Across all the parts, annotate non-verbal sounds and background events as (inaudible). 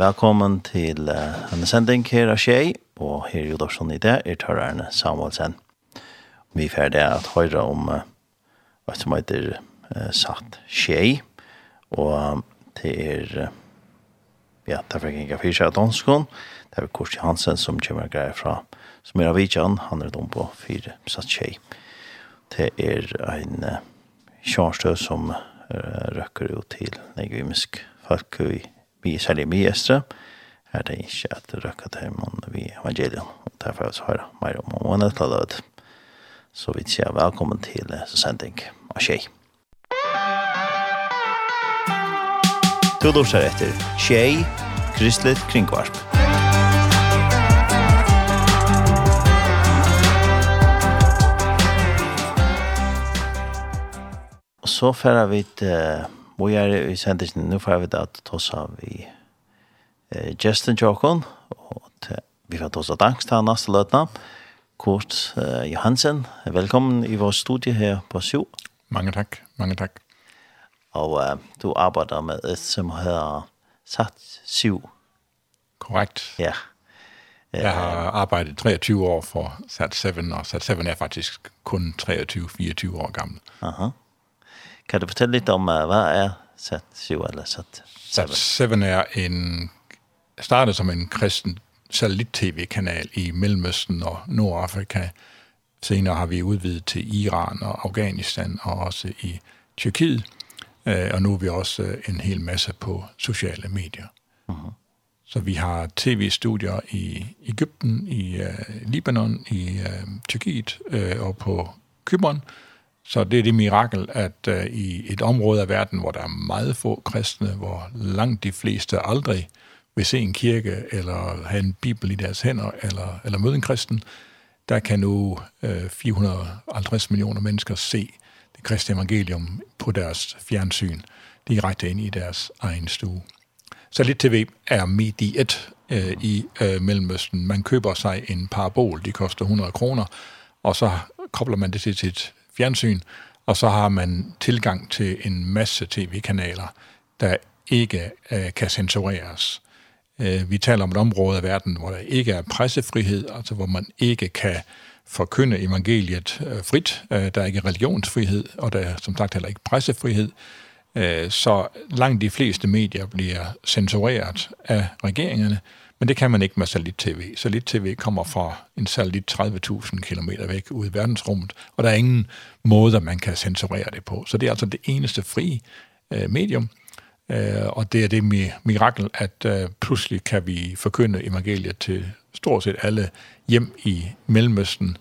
Velkommen til uh, en sending her av Skjei, og her i Udorsson i det er tørrerne Samuelsen. Vi er ferdig at høyre om uh, hva som heter uh, Satt Skjei, og um, det er, uh, ja, det er ikke fyrt av danskån, det er Korsi Hansen som kommer greier fra, som er av Vidjan, han er dom på fire Satt Skjei. Det er en uh, kjørstøv som uh, røkker jo til negvimisk folk i vi er særlig mye estre, er det ikke at det røkker til mun vi evangelium, og derfor er vi så høyre mer om om måned til lød. Så vi sier velkommen til sending av tjei. Du lortar etter tjei, kristelig kringvarp. Så færer vi til Vi er i sändningen nå får vi da at ta oss tossa i eh, Justin Jokon och vi får tossa dansk til neste løtene. Kurt eh, Johansen. velkommen i vår studie her på Sjo. Mange takk, mange takk. Og eh, du arbeider med et som heter Sats Sjo. Korrekt. Ja. Eh, jeg har arbeidet 23 år for Sat 7, og Sat 7 er faktisk kun 23-24 år gammel. Aha. Kan du fortelle litt om uh, hva er Sat 7 eller Sat 7? Sat 7 er en, startet som en kristen satellit-tv-kanal i Mellemøsten og Nordafrika. Senere har vi udvidet til Iran og Afghanistan og også i Tyrkiet. Uh, og nu er vi også en hel masse på sociale medier. Uh -huh. Så vi har tv-studier i Egypten, i uh, Libanon, i uh, Tyrkiet uh, og på Kyberen. Så det er det mirakel, at uh, i et område af verden, hvor der er meget få kristne, hvor langt de fleste aldrig vil se en kirke, eller have en bibel i deres hænder, eller, eller møde en kristen, der kan nu uh, 450 millioner mennesker se det kristne evangelium på deres fjernsyn, direkte ind i deres egen stue. Satellit-TV er mediet uh, i uh, Mellemøsten. Man køber sig en parabol, det koster 100 kroner, og så kobler man det til sit fjernsyn, og så har man tilgang til en masse tv-kanaler, der ikke øh, kan censureres. Øh, vi taler om et område af verden, hvor der ikke er pressefrihed, altså hvor man ikke kan forkynde evangeliet øh, frit. Øh, der er ikke religionsfrihed, og der er som sagt heller ikke pressefrihed. Øh, så langt de fleste medier bliver censureret af regeringerne, men det kan man ikke med satellit-tv. Satellit-tv kommer fra en satellit 30.000 km væk ud i verdensrummet, og der er ingen måde man kan censurere det på. Så det er altså det eneste fri øh, medium, øh, og det er det mirakel, at øh, pludselig kan vi forkynde evangeliet til stort set alle hjem i Mellemøsten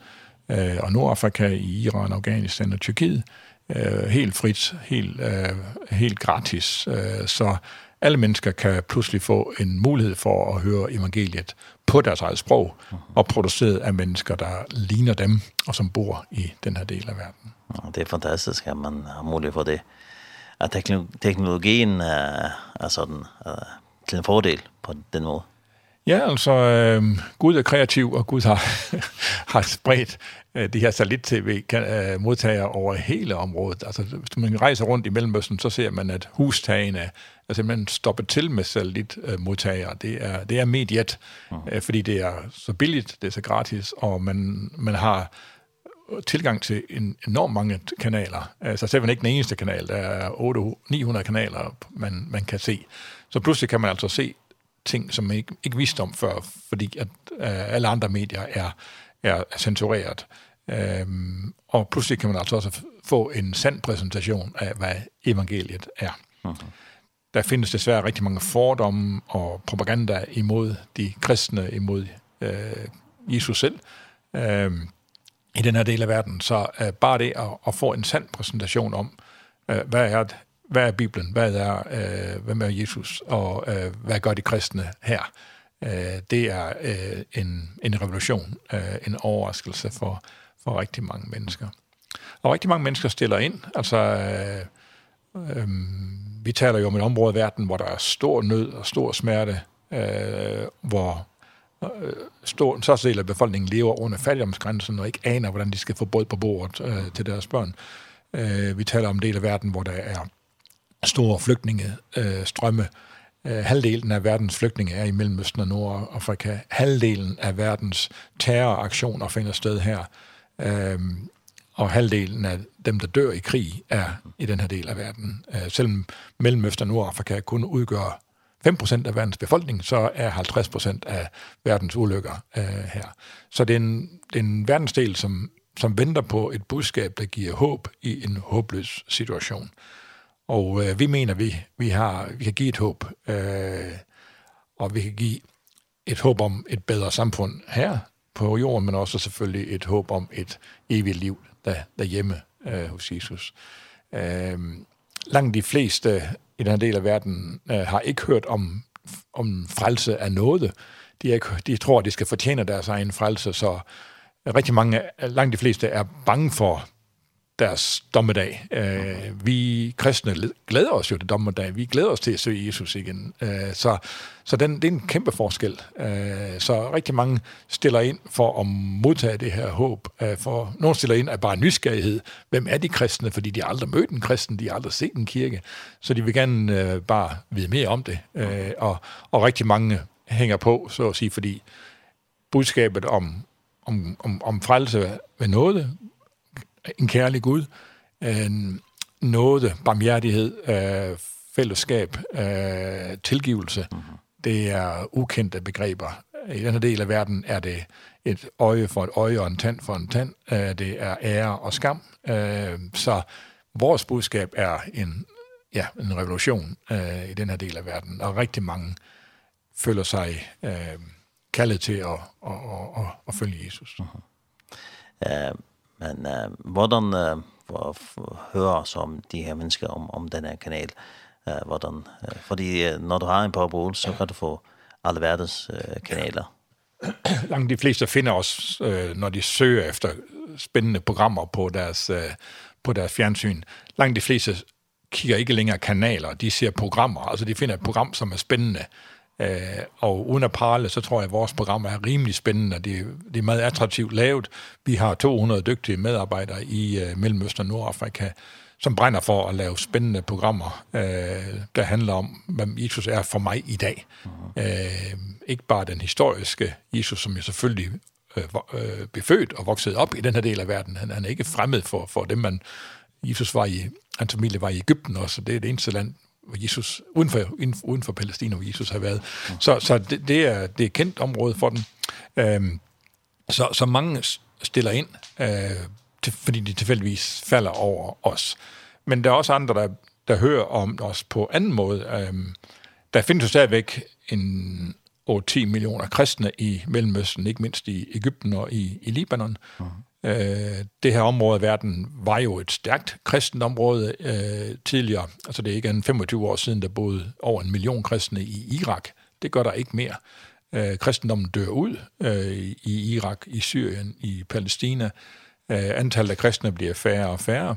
øh, og Nordafrika, i Iran, Afghanistan og Tyrkiet, øh, øh, helt frit, helt, øh, helt gratis, øh, så alle mennesker kan pludselig få en mulighed for at høre evangeliet på deres eget sprog, og produceret af mennesker, der ligner dem, og som bor i den her del af verden. Ja, det er fantastisk, at man har mulighed for det. At teknologien er, er sådan, er til en fordel på den måde. Ja, altså, øh, Gud er kreativ, og Gud har, (laughs) har spredt de her satellit-tv-modtagere over hele området. Altså, hvis man rejser rundt i Mellemøsten, så ser man, at hustagene er simpelthen stoppet til med satellit modtager. Det er, det er mediet, Aha. fordi det er så billigt, det er så gratis, og man, man har tilgang til en enormt mange kanaler. Altså selv ikke den eneste kanal, der er 800, 900 kanaler, man, man kan se. Så pludselig kan man altså se ting, som man ikke, ikke vidste om før, fordi at, uh, alle andre medier er er censureret. Øhm, og pludselig kan man altså også få en sand præsentation af, hvad evangeliet er. Aha. Der findes desværre rigtig mange fordomme og propaganda imod de kristne, imod øh, Jesus selv, Ehm i den her del af verden. Så øh, bare det at, at få en sand præsentation om, øh, hvad er hvad er Bibelen, hvad er, øh, hvem er Jesus, og øh, hvad gør de kristne her? øh, det er øh, en, en revolution, øh, en overraskelse for, for rigtig mange mennesker. Og rigtig mange mennesker stiller ind. Altså, øh, øh, vi taler jo om et område i verden, hvor der er stor nød og stor smerte, øh, hvor øh, stor, en del af befolkningen lever under fattigdomsgrænsen og ikke aner, hvordan de skal få brød på bordet øh, til deres børn. Øh, vi taler om en del af verden, hvor der er store flygtninge, øh, strømme, øh, halvdelen af verdens flygtninge er i Mellemøsten og Nordafrika. Halvdelen af verdens terroraktioner finder sted her. Ehm og halvdelen af dem der dør i krig er i den her del af verden. Eh selvom Mellemøsten og Nordafrika kun udgør 5% af verdens befolkning, så er 50% af verdens ulykker eh her. Så det er en det er en verdensdel som som venter på et budskab der giver håb i en håbløs situation. Og øh, vi mener, vi, vi, har, vi kan give et håb, øh, og vi kan give et håb om et bedre samfund her på jorden, men også selvfølgelig et håb om et evigt liv der, derhjemme øh, hos Jesus. Øh, langt de fleste i den her del af verden øh, har ikke hørt om, om frelse af noget. De, er ikke, de tror, at de skal fortjene deres egen frelse, så rigtig mange, langt de fleste er bange for deres dommedag. Øh, vi kristne glæder os jo til dommedag. Vi glæder os til at se Jesus igen. Øh, så så den, det er en kæmpe forskel. Øh, så rigtig mange stiller ind for at modtage det her håb. Øh, for nogle stiller ind af bare nysgerrighed. Hvem er de kristne? Fordi de har aldrig mødt en kristen, de har aldrig set en kirke. Så de vil gerne øh, bare vide mere om det. Øh, og, og rigtig mange hænger på, så at sige, fordi budskabet om om om om frelse ved nåde en kærlig Gud, en nåde, barmhjertighed, øh, fællesskab, øh, tilgivelse. Mm -hmm. Det er ukendte begreber. I den her del af verden er det et øje for et øje og en tand for en tand. Øh, det er ære og skam. Øh, så vores budskab er en, ja, en revolution øh, i den her del af verden, og rigtig mange føler sig øh, kaldet til at, at, at, at, at følge Jesus. Uh -huh. Men eh, hvordan eh, hører som de her mennesker om, om denne kanal? Eh, hvordan, för fordi når du har en parabol, så kan du få alle verdens uh, kanaler. (clears throat) Langt de fleste finner os, uh, når de søger efter spændende programmer på deres, uh, på deres fjernsyn. Langt de fleste kigger ikke længere kanaler, de ser programmer. Altså de finder et program, som er spændende. Øh, og uden at parle, så tror jeg, at vores program er rimelig spændende. Det, det er meget attraktivt lavet. Vi har 200 dygtige medarbejdere i øh, Mellemøsten og Nordafrika, som brænder for at lave spændende programmer, øh, der handler om, hvem Jesus er for mig i dag. Mm -hmm. Øh, ikke bare den historiske Jesus, som jo selvfølgelig øh, øh, befødt og vokset op i den her del af verden. Han, han er ikke fremmed for, for dem, man Jesus var i, hans familie var i Ægypten også, og det er det eneste land, hvor Jesus, uden for, uden for Palæstina, hvor Jesus har været. Så, så det, det, er, det er kendt område for den. Ehm så, så mange stiller ind, øh, til, fordi de tilfældigvis falder over os. Men der er også andre, der, der hører om os på anden måde. Ehm der findes jo stadigvæk en 8-10 millioner kristne i Mellemøsten, ikke mindst i Egypten og i, i Libanon. Uh -huh. Øh, det her område af verden var jo et stærkt kristent område øh, tidligere. Altså det er ikke en 25 år siden, der boede over en million kristne i Irak. Det gør der ikke mere. Øh, kristendommen dør ud øh, i Irak, i Syrien, i Palæstina. Øh, antallet af kristne bliver færre og færre.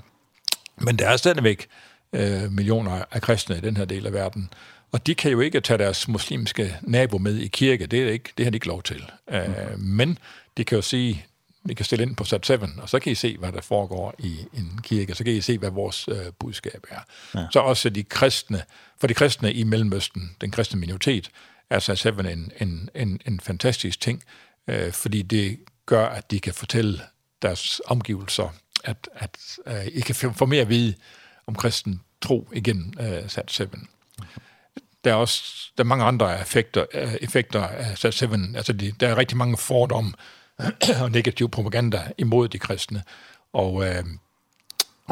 Men der er stadigvæk øh, millioner af kristne i den her del af verden. Og de kan jo ikke tage deres muslimske nabo med i kirke. Det er ikke det har de ikke lov til. Eh men de kan jo sige vi kan stille ind på Sat 7, og så kan I se, hvad der foregår i en kirke, så kan I se, hvad vores øh, budskab er. Ja. Så også de kristne, for de kristne i Mellemøsten, den kristne minoritet, er Sat 7 en, en, en, en fantastisk ting, øh, fordi det gør, at de kan fortælle deres omgivelser, at, at øh, I kan få mere at vide om kristen tro igennem øh, Sat 7. Okay der er også der er mange andre effekter effekter af Sat 7. Altså de, der er rigtig mange fordomme og negativ propaganda imod de kristne. Og øh,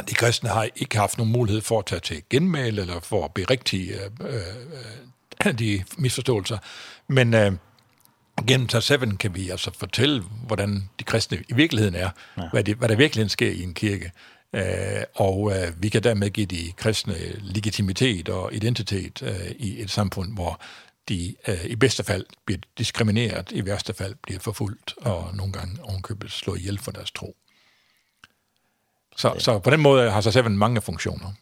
de kristne har ikke haft nogen mulighed for at tage til genmæl eller for at berigtige øh, øh, (clears throat) de misforståelser. Men øh, gennem Tar 7 kan vi altså fortælle, hvordan de kristne i virkeligheden er, ja. hvad, det, hvad der virkelig sker i en kirke. Eh og øh, vi kan dermed give de kristne legitimitet og identitet øh, i et samfund hvor de øh, i bedste fald bliver diskrimineret, i værste fald bliver forfulgt, og nogle gange ovenkøbet slår ihjel for deres tro. Så, så på den måde har sig selv mange funktioner.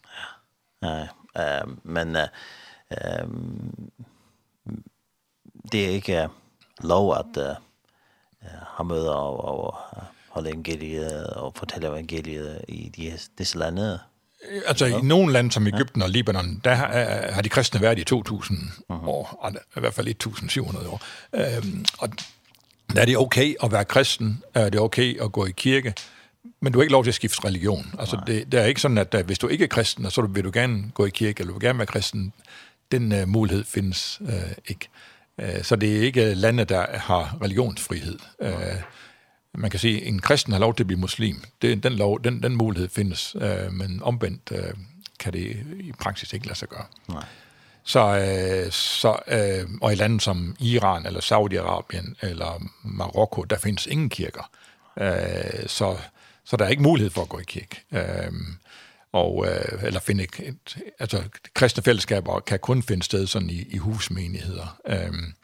Nej, øh, men øh, øh, det er ikke lov, at øh, han møder og, og holde evangeliet og fortælle evangeliet i de, disse lande. Altså ja. i nogle lande som Egypten og Libanon, der har, har de kristne været i 2000 Aha. år, i hvert fald 1700 år. Ehm og der er det okay at være kristen, er det okay at gå i kirke, men du har ikke lov til at skifte religion. Altså det, det er ikke sådan, at der, hvis du ikke er kristen, så vil du gerne gå i kirke, eller du vil gerne være kristen. Den uh, mulighed findes uh, ikke. Uh, så det er ikke lande, der har religionsfrihed. Uh, man kan sige, en kristen har lov til at blive muslim. Det, den, lov, den, den mulighed findes, øh, men omvendt øh, kan det i praksis ikke lade sig gøre. Nej. Så, øh, så, øh, og i lande som Iran eller Saudi-Arabien eller Marokko, der findes ingen kirker. Øh, så, så der er ikke mulighed for at gå i kirke. Øh, og øh, eller finde et, altså kristne fællesskaber kan kun finde sted sådan i i husmenigheder. Ehm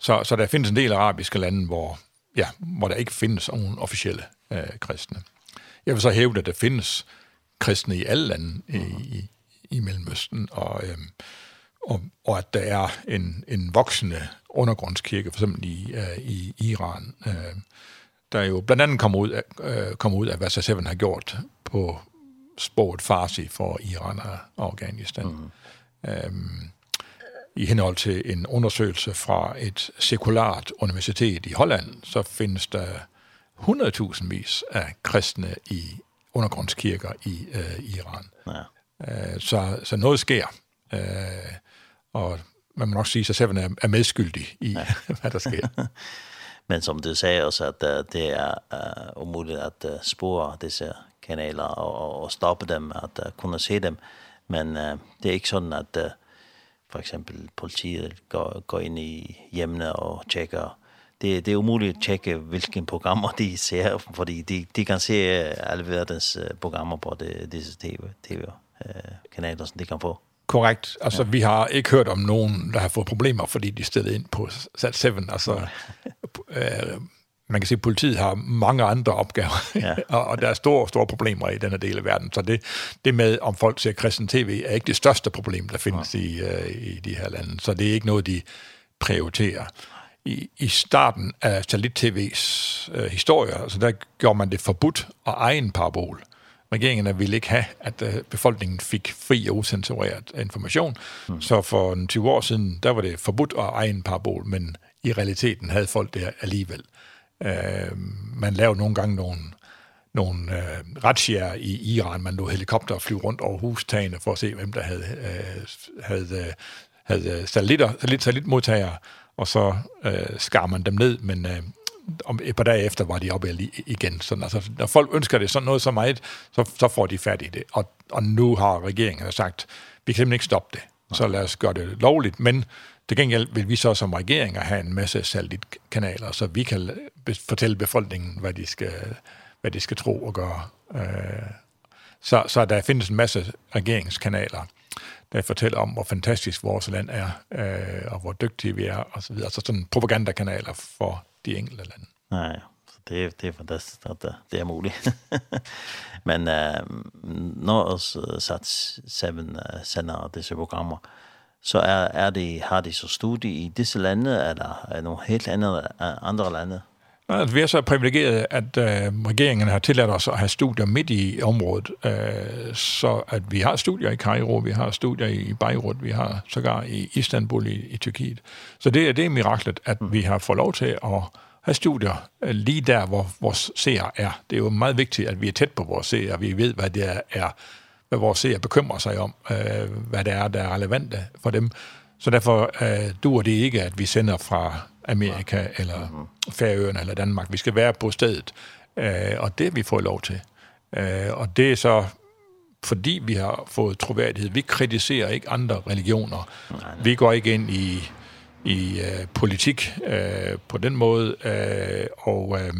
så så der findes en del arabiske lande hvor ja, hvor der ikke findes nogen officielle øh, kristne. Jeg vil så hæve, at der findes kristne i alle lande i, i, i Mellemøsten, og, øh, og, og at der er en, en voksende undergrundskirke, for eksempel i, øh, i Iran, øh, der jo blandt andet kommer ud af, øh, kommer ud af hvad Saseven har gjort på sproget farsi for Iran og Afghanistan. Mm -hmm i henhold til en undersøgelse fra et sekulært universitet i Holland, så findes der 100.000 vis af kristne i undergrundskirker i øh, Iran. Ja. Øh, så, så noget sker, øh, og man må nok sige, at Seven er, er medskyldig i, ja. (laughs) hvad der sker. (laughs) Men som du sagde også, at uh, det er uh, umuligt at uh, spore disse kanaler och, og, og stoppe dem, at uh, kunne se dem. Men uh, det er ikke sådan, at uh, for eksempel politiet går, går inn i hjemmene og tjekker. Det, det er umuligt at tjekke, hvilke programmer de ser, fordi de, de kan se alle verdens programmer på det, disse tv-kanaler, TV, kanaler som de kan få. Korrekt. Altså, ja. vi har ikke hørt om nogen, der har fået problemer, fordi de stillede ind på Sat 7. Altså, man kan sige, at politiet har mange andre opgaver, ja. (laughs) og der er store, store problemer i denne del af verden. Så det, det med, om folk ser kristen tv, er ikke det største problem, der findes ja. i, uh, i de her lande. Så det er ikke noget, de prioriterer. I, i starten af satellit-tv's uh, historie, altså der gjorde man det forbudt at eje en parabol. Regeringen ville ikke have, at uh, befolkningen fik fri og usensureret information. Mm. Så for en 20 år siden, der var det forbudt at eje en parabol, men i realiteten havde folk det alligevel. Mm. Øh, man lavede nogle gange nogle, nogle øh, razziaer i Iran. Man lå helikopter og flyve rundt over hustagene for at se, hvem der havde, øh, havde, havde satellitter, satellit, satellitmodtagere, og så øh, skar man dem ned, men øh, om et par dage efter var de oppe igen. Så altså, når folk ønsker det sådan noget så meget, så, så får de fat i det. Og, og nu har regeringen sagt, vi kan simpelthen ikke stoppe det. Så lad os gøre det lovligt, men Det gengæld vil vi så som regeringer have en masse satellitkanaler, så vi kan fortælle befolkningen, hvad de skal, hvad de skal tro og gøre. Øh, så, så der findes en masse regeringskanaler, der fortæller om, hvor fantastisk vores land er, øh, og hvor dygtige vi er, og så videre. Så sådan propagandakanaler for de enkelte lande. Nej, så det, det er fantastisk, at det, det er muligt. (laughs) Men øh, når os sat seven uh, sender disse programmer, så er, er det, har de så studie i disse lande, eller er nogle helt andre, andre lande? Nej, vi er så privilegeret, at øh, regeringen har tilladt os at have studier midt i området, øh, så at vi har studier i Kairo, vi har studier i Beirut, vi har sågar i Istanbul i, i Tyrkiet. Så det, det er miraklet, at mm. vi har fået lov til at have studier øh, lige der, hvor vores seer er. Det er jo meget vigtigt, at vi er tæt på vores seer, vi ved, hvad det er hvad vores seere bekymrer sig om, øh, hvad det er, der er relevante for dem. Så derfor øh, duer det ikke, at vi sender fra Amerika eller mm -hmm. Færøerne eller Danmark. Vi skal være på stedet, øh, og det vi får lov til. Øh, og det er så fordi vi har fået troværdighed. Vi kritiserer ikke andre religioner. Nej, nej. Vi går ikke ind i i øh, politik øh, på den måde øh, og øh,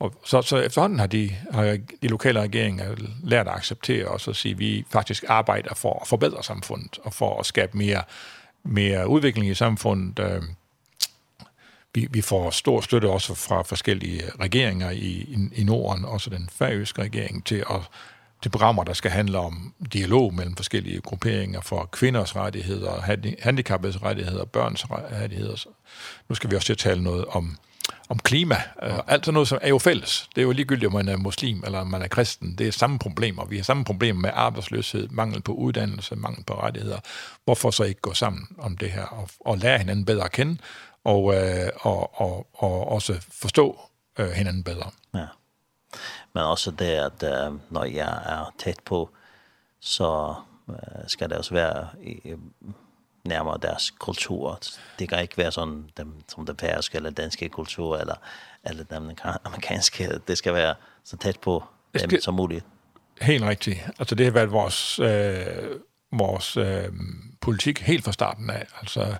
Og så, så efterhånden har de, har de lokale regeringer lært at acceptere os og sige, vi faktisk arbejder for at forbedre samfundet og for at skabe mere, mere udvikling i samfundet. Vi, vi får stor støtte også fra forskellige regeringer i, i, i Norden, også den færøske regering, til at til programmer, der skal handle om dialog mellem forskellige grupperinger for kvinders rettigheder, handicappedes rettigheder, børns rettigheder. Nu skal vi også til at tale noget om om klima. Øh, ja. alt sådan noget, som er jo fælles. Det er jo ligegyldigt, om man er muslim eller man er kristen. Det er samme problemer. Vi har samme problemer med arbejdsløshed, mangel på uddannelse, mangel på rettigheder. Hvorfor så ikke gå sammen om det her og, og lære hinanden bedre at kende og, øh, og, og, og også forstå øh, hinanden bedre. Ja. Men også det, at øh, når jeg er tæt på, så øh, skal det også være... Øh, nærmere deres kultur. Det kan ikke være sådan dem, som den færøske eller danske kultur, eller, eller den amerikanske. Det skal være så tæt på dem skal... som muligt. Helt rigtigt. Altså det har været vores, øh, vores øh, politik helt fra starten af. Altså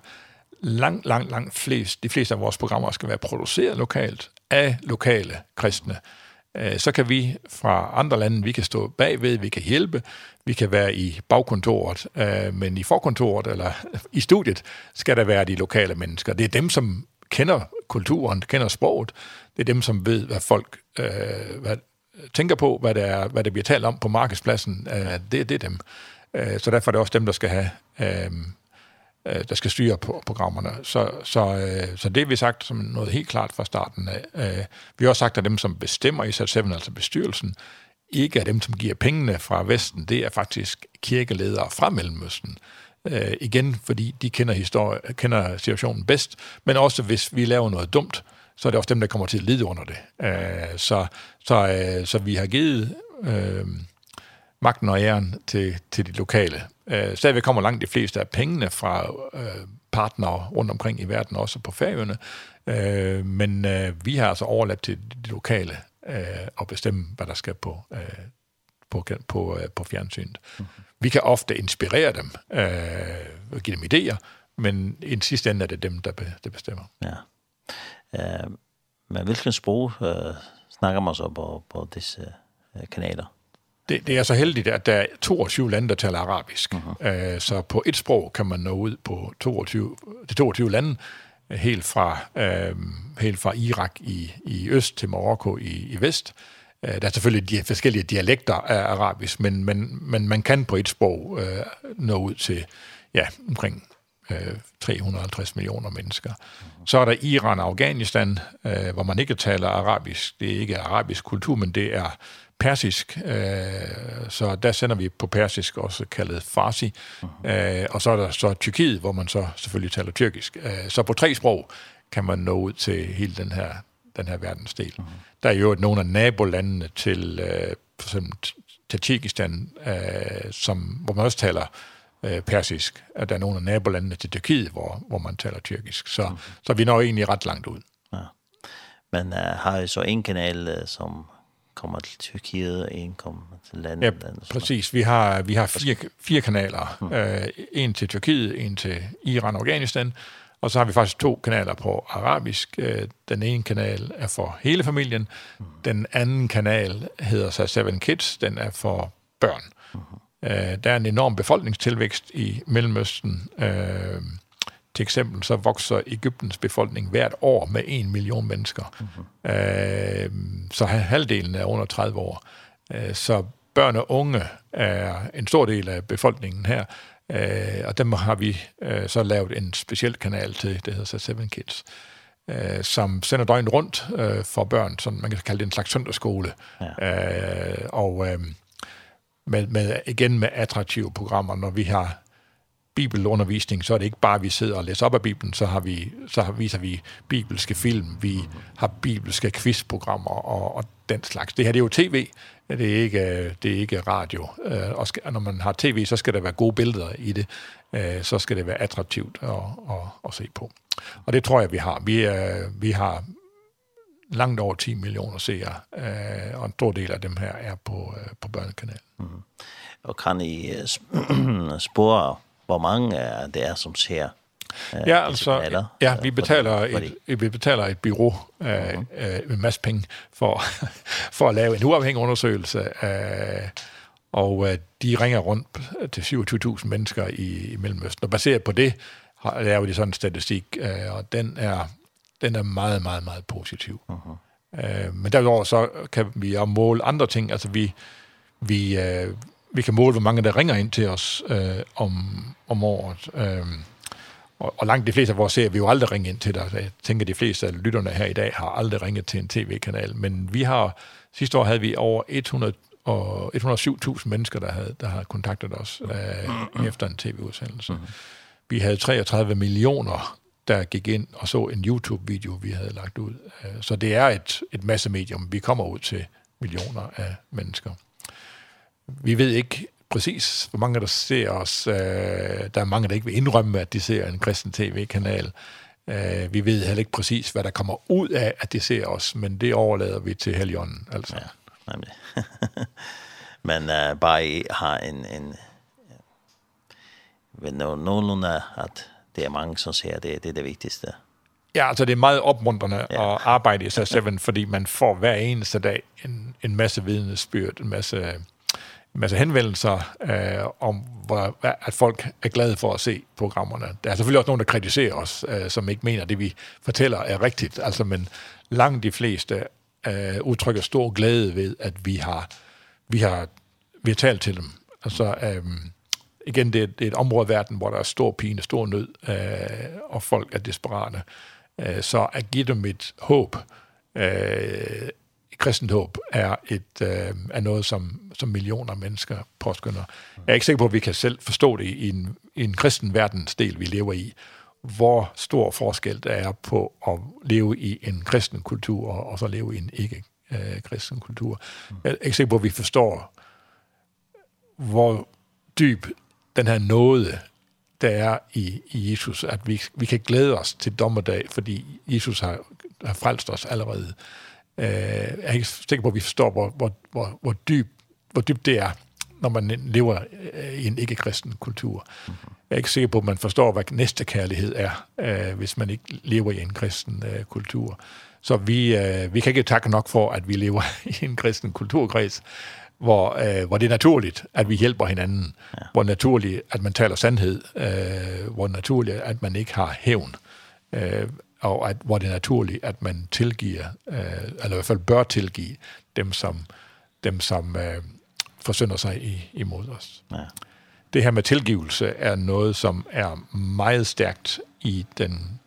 langt, langt, langt flest, de fleste af vores programmer skal være produceret lokalt af lokale kristne så kan vi fra andre lande, vi kan stå bagved, vi kan hjælpe, Vi kan være i bagkontoret, øh, men i forkontoret eller i studiet skal der være de lokale mennesker. Det er dem, som kender kulturen, kender sproget. Det er dem, som ved, hvad folk øh, hvad, tænker på, hvad det, er, hvad det bliver talt om på markedspladsen. Øh, det, det er dem. Øh, så derfor er det også dem, der skal have... Øh, der skal styre på programmerne. Så, så, øh, så det har vi sagt som noget helt klart fra starten af. Øh, vi har også sagt, at dem, som bestemmer i Sat7 altså bestyrelsen, ikke er dem, som giver pengene fra Vesten, det er faktisk kirkeledere fra Mellemøsten. Øh, igen, fordi de kender, historie, kender situationen bedst, men også hvis vi laver noget dumt, så er det også dem, der kommer til at lide under det. Øh, så, så, øh, så vi har givet øh, magten og æren til, til de lokale. Øh, stadigvæk kommer langt de fleste af pengene fra øh, partnere rundt omkring i verden, også på færøerne. Øh, men øh, vi har altså overladt til de lokale eh og bestemme, hvad der skal på, eh på, på, på fjernsynet. Mm -hmm. Vi kan ofte inspirere dem eh og give dem idéer, men i sidste ende er det dem, der, be, der bestemmer. Ja. Eh men hvilken sprog eh snakker man så på, på disse kanaler? det, det er så heldigt, at der er 22 lande, der taler arabisk. Uh -huh. uh, så på et sprog kan man nå ud på 22, de 22 lande, helt fra, øh, helt fra Irak i, i øst til Marokko i, i vest. Der er selvfølgelig de forskellige dialekter af arabisk, men, men, men man kan på et sprog øh, nå ud til ja, omkring øh, 350 millioner mennesker. Så er der Iran og Afghanistan, øh, hvor man ikke taler arabisk. Det er ikke arabisk kultur, men det er persisk, Eh så der sender vi på persisk, også kaldet farsi, Eh og så er der så Tyrkiet, hvor man så selvfølgelig taler tyrkisk. Eh så på tre sprog kan man nå ud til hele den her, den her verdensdel. Uh -huh. Der er jo nogle af nabolandene til, eh for eksempel Tajikistan, eh som, hvor man også taler eh persisk, at der er nogle af nabolandene til Tyrkiet, hvor, hvor man taler tyrkisk. Så, uh -huh. så vi når egentlig ret langt ud. Ja. Men uh, har I så en kanal, som kommer til Tyrkiet, og en kommer til landet. Ja, landet, præcis. Vi har, vi har fire, fire kanaler. Hmm. Øh, en til Tyrkiet, en til Iran og Afghanistan, og så har vi faktisk to kanaler på arabisk. Den ene kanal er for hele familien, den anden kanal hedder sig Seven Kids, den er for børn. Mm. Øh, der er en enorm befolkningstilvækst i Mellemøsten, øh, Til eksempel så vokser Egyptens befolkning hvert år med 1 million mennesker. Mm -hmm. øh, så halvdelen er under 30 år. Øh, så børn og unge er en stor del af befolkningen her. Øh, og dem har vi øh, så lavet en speciel kanal til, det hedder så Seven Kids øh, som sender døgn rundt øh, for børn, som man kan kalde det en slags søndagsskole. Ja. Øh, og øh, med, med, igen med attraktive programmer, når vi har bibelundervisning, så er det ikke bare, at vi sidder og læser op af Bibelen, så, har vi, så har, viser vi bibelske film, vi har bibelske quizprogrammer og, og den slags. Det her det er jo tv, det er ikke, det er ikke radio. Og skal, når man har tv, så skal der være gode billeder i det, så skal det være attraktivt at, at, at se på. Og det tror jeg, vi har. Vi, vi har langt over 10 millioner seere, og en stor del af dem her er på, på børnekanalen. Mm. Og kan I (clears throat) spore hvor mange det er, som ser uh, Ja, altså, ja, vi betaler, et, vi betaler et bureau uh, uh uh, med masse penge for, (laughs) for at lave en uafhængig undersøgelse eh uh, og uh, de ringer rundt til 27.000 mennesker i, i Mellemøsten. Og baseret på det har, laver de sådan en statistik, uh, og den er, den er meget, meget, meget positiv. Uh -huh. uh, men derudover så kan vi også måle andre ting. Altså vi, vi, uh, vi kan måle, hvor mange der ringer ind til os øh, om, om året. Ehm og, og langt de fleste af vores serier, vi jo aldrig ringe ind til dig. Jeg tænker, de fleste af lytterne her i dag har aldrig ringet til en tv-kanal. Men vi har, sidste år havde vi over 100 og 107.000 mennesker, der havde, der havde kontaktet os øh, efter en tv-udsendelse. Mm -hmm. Vi havde 33 millioner, der gik ind og så en YouTube-video, vi havde lagt ud. Så det er et, et massemedium. Vi kommer ud til millioner af mennesker vi ved ikke præcis, hvor mange der ser os. Øh, der er mange, der ikke vil indrømme, at de ser en kristen tv-kanal. Øh, vi ved heller ikke præcis, hvad der kommer ud af, at de ser os, men det overlader vi til helgen, altså. Ja, nemlig. (laughs) men uh, bare I har en... en ved nogenlunde, at det er mange, som ser det. Det er det vigtigste. Ja, altså det er meget opmuntrende ja. at arbejde i sig selv, fordi man får hver eneste dag en, en masse vidnesbyrd, en masse masse henvendelser øh, om, hvor, at folk er glade for at se programmerne. Der er selvfølgelig også nogen, der kritiserer os, øh, som ikke mener, det vi fortæller er rigtigt. Altså, men langt de fleste øh, udtrykker stor glæde ved, at vi har, vi har, vi har talt til dem. Altså, øh, igen, det er, det er et område i verden, hvor der er stor pine, stor nød, øh, og folk er desperate. Øh, så at give dem et håb, øh, kristent håb er, et, øh, er noget, som, som millioner mennesker påskynder. Jeg er ikke sikker på, at vi kan selv forstå det i en, i en kristen verdensdel, vi lever i, hvor stor forskel der er på at leve i en kristen kultur og, og så leve i en ikke-kristen kultur. Jeg er ikke sikker på, at vi forstår, hvor dyb den her nåde der er i, i Jesus, at vi, vi kan glæde os til dommedag, fordi Jesus har, har frelst os allerede. Eh, jeg er ikke sikker på, at vi forstår, hvor, hvor, hvor, hvor, dyb, hvor dybt det er, når man lever i en ikke-kristen kultur. Jeg er ikke sikker på, at man forstår, hvad næste kærlighed er, øh, hvis man ikke lever i en kristen øh, kultur. Så vi, øh, vi kan ikke takke nok for, at vi lever (laughs) i en kristen kulturkreds, hvor, øh, hvor det er naturligt, at vi hjælper hinanden, ja. hvor naturligt, at man taler sandhed, øh, hvor naturligt, at man ikke har hævn. Øh, og at, hvor det er naturligt, at man tilgiver, øh, eller i hvert fald bør tilgive dem, som, dem, som øh, forsynder sig i, imod os. Ja. Det her med tilgivelse er noget, som er meget stærkt i, den,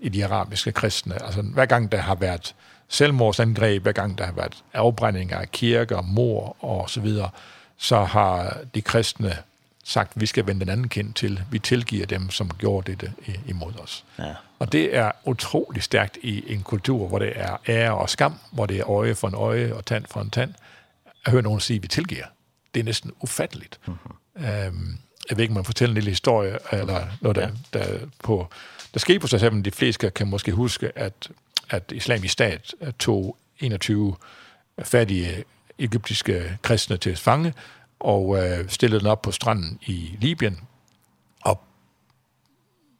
i de arabiske kristne. Altså, hver gang der har været selvmordsangreb, hver gang der har været afbrændinger af kirker, mor og så videre, så har de kristne sagt, vi skal vende den anden kind til. Vi tilgiver dem, som gjorde dette imod os. Ja. Og det er utrolig stærkt i en kultur, hvor det er ære og skam, hvor det er øje for en øje og tand for en tand. At høre nogen sige, at vi tilgiver. Det er næsten ufatteligt. Mm -hmm. øhm, jeg ved ikke, man fortæller en lille historie, eller noget, der, ja. der, på, der skete på sig selv, de fleste kan måske huske, at, at islamisk stat tog 21 fattige egyptiske kristne til fange, og øh, stillede den op på stranden i Libyen og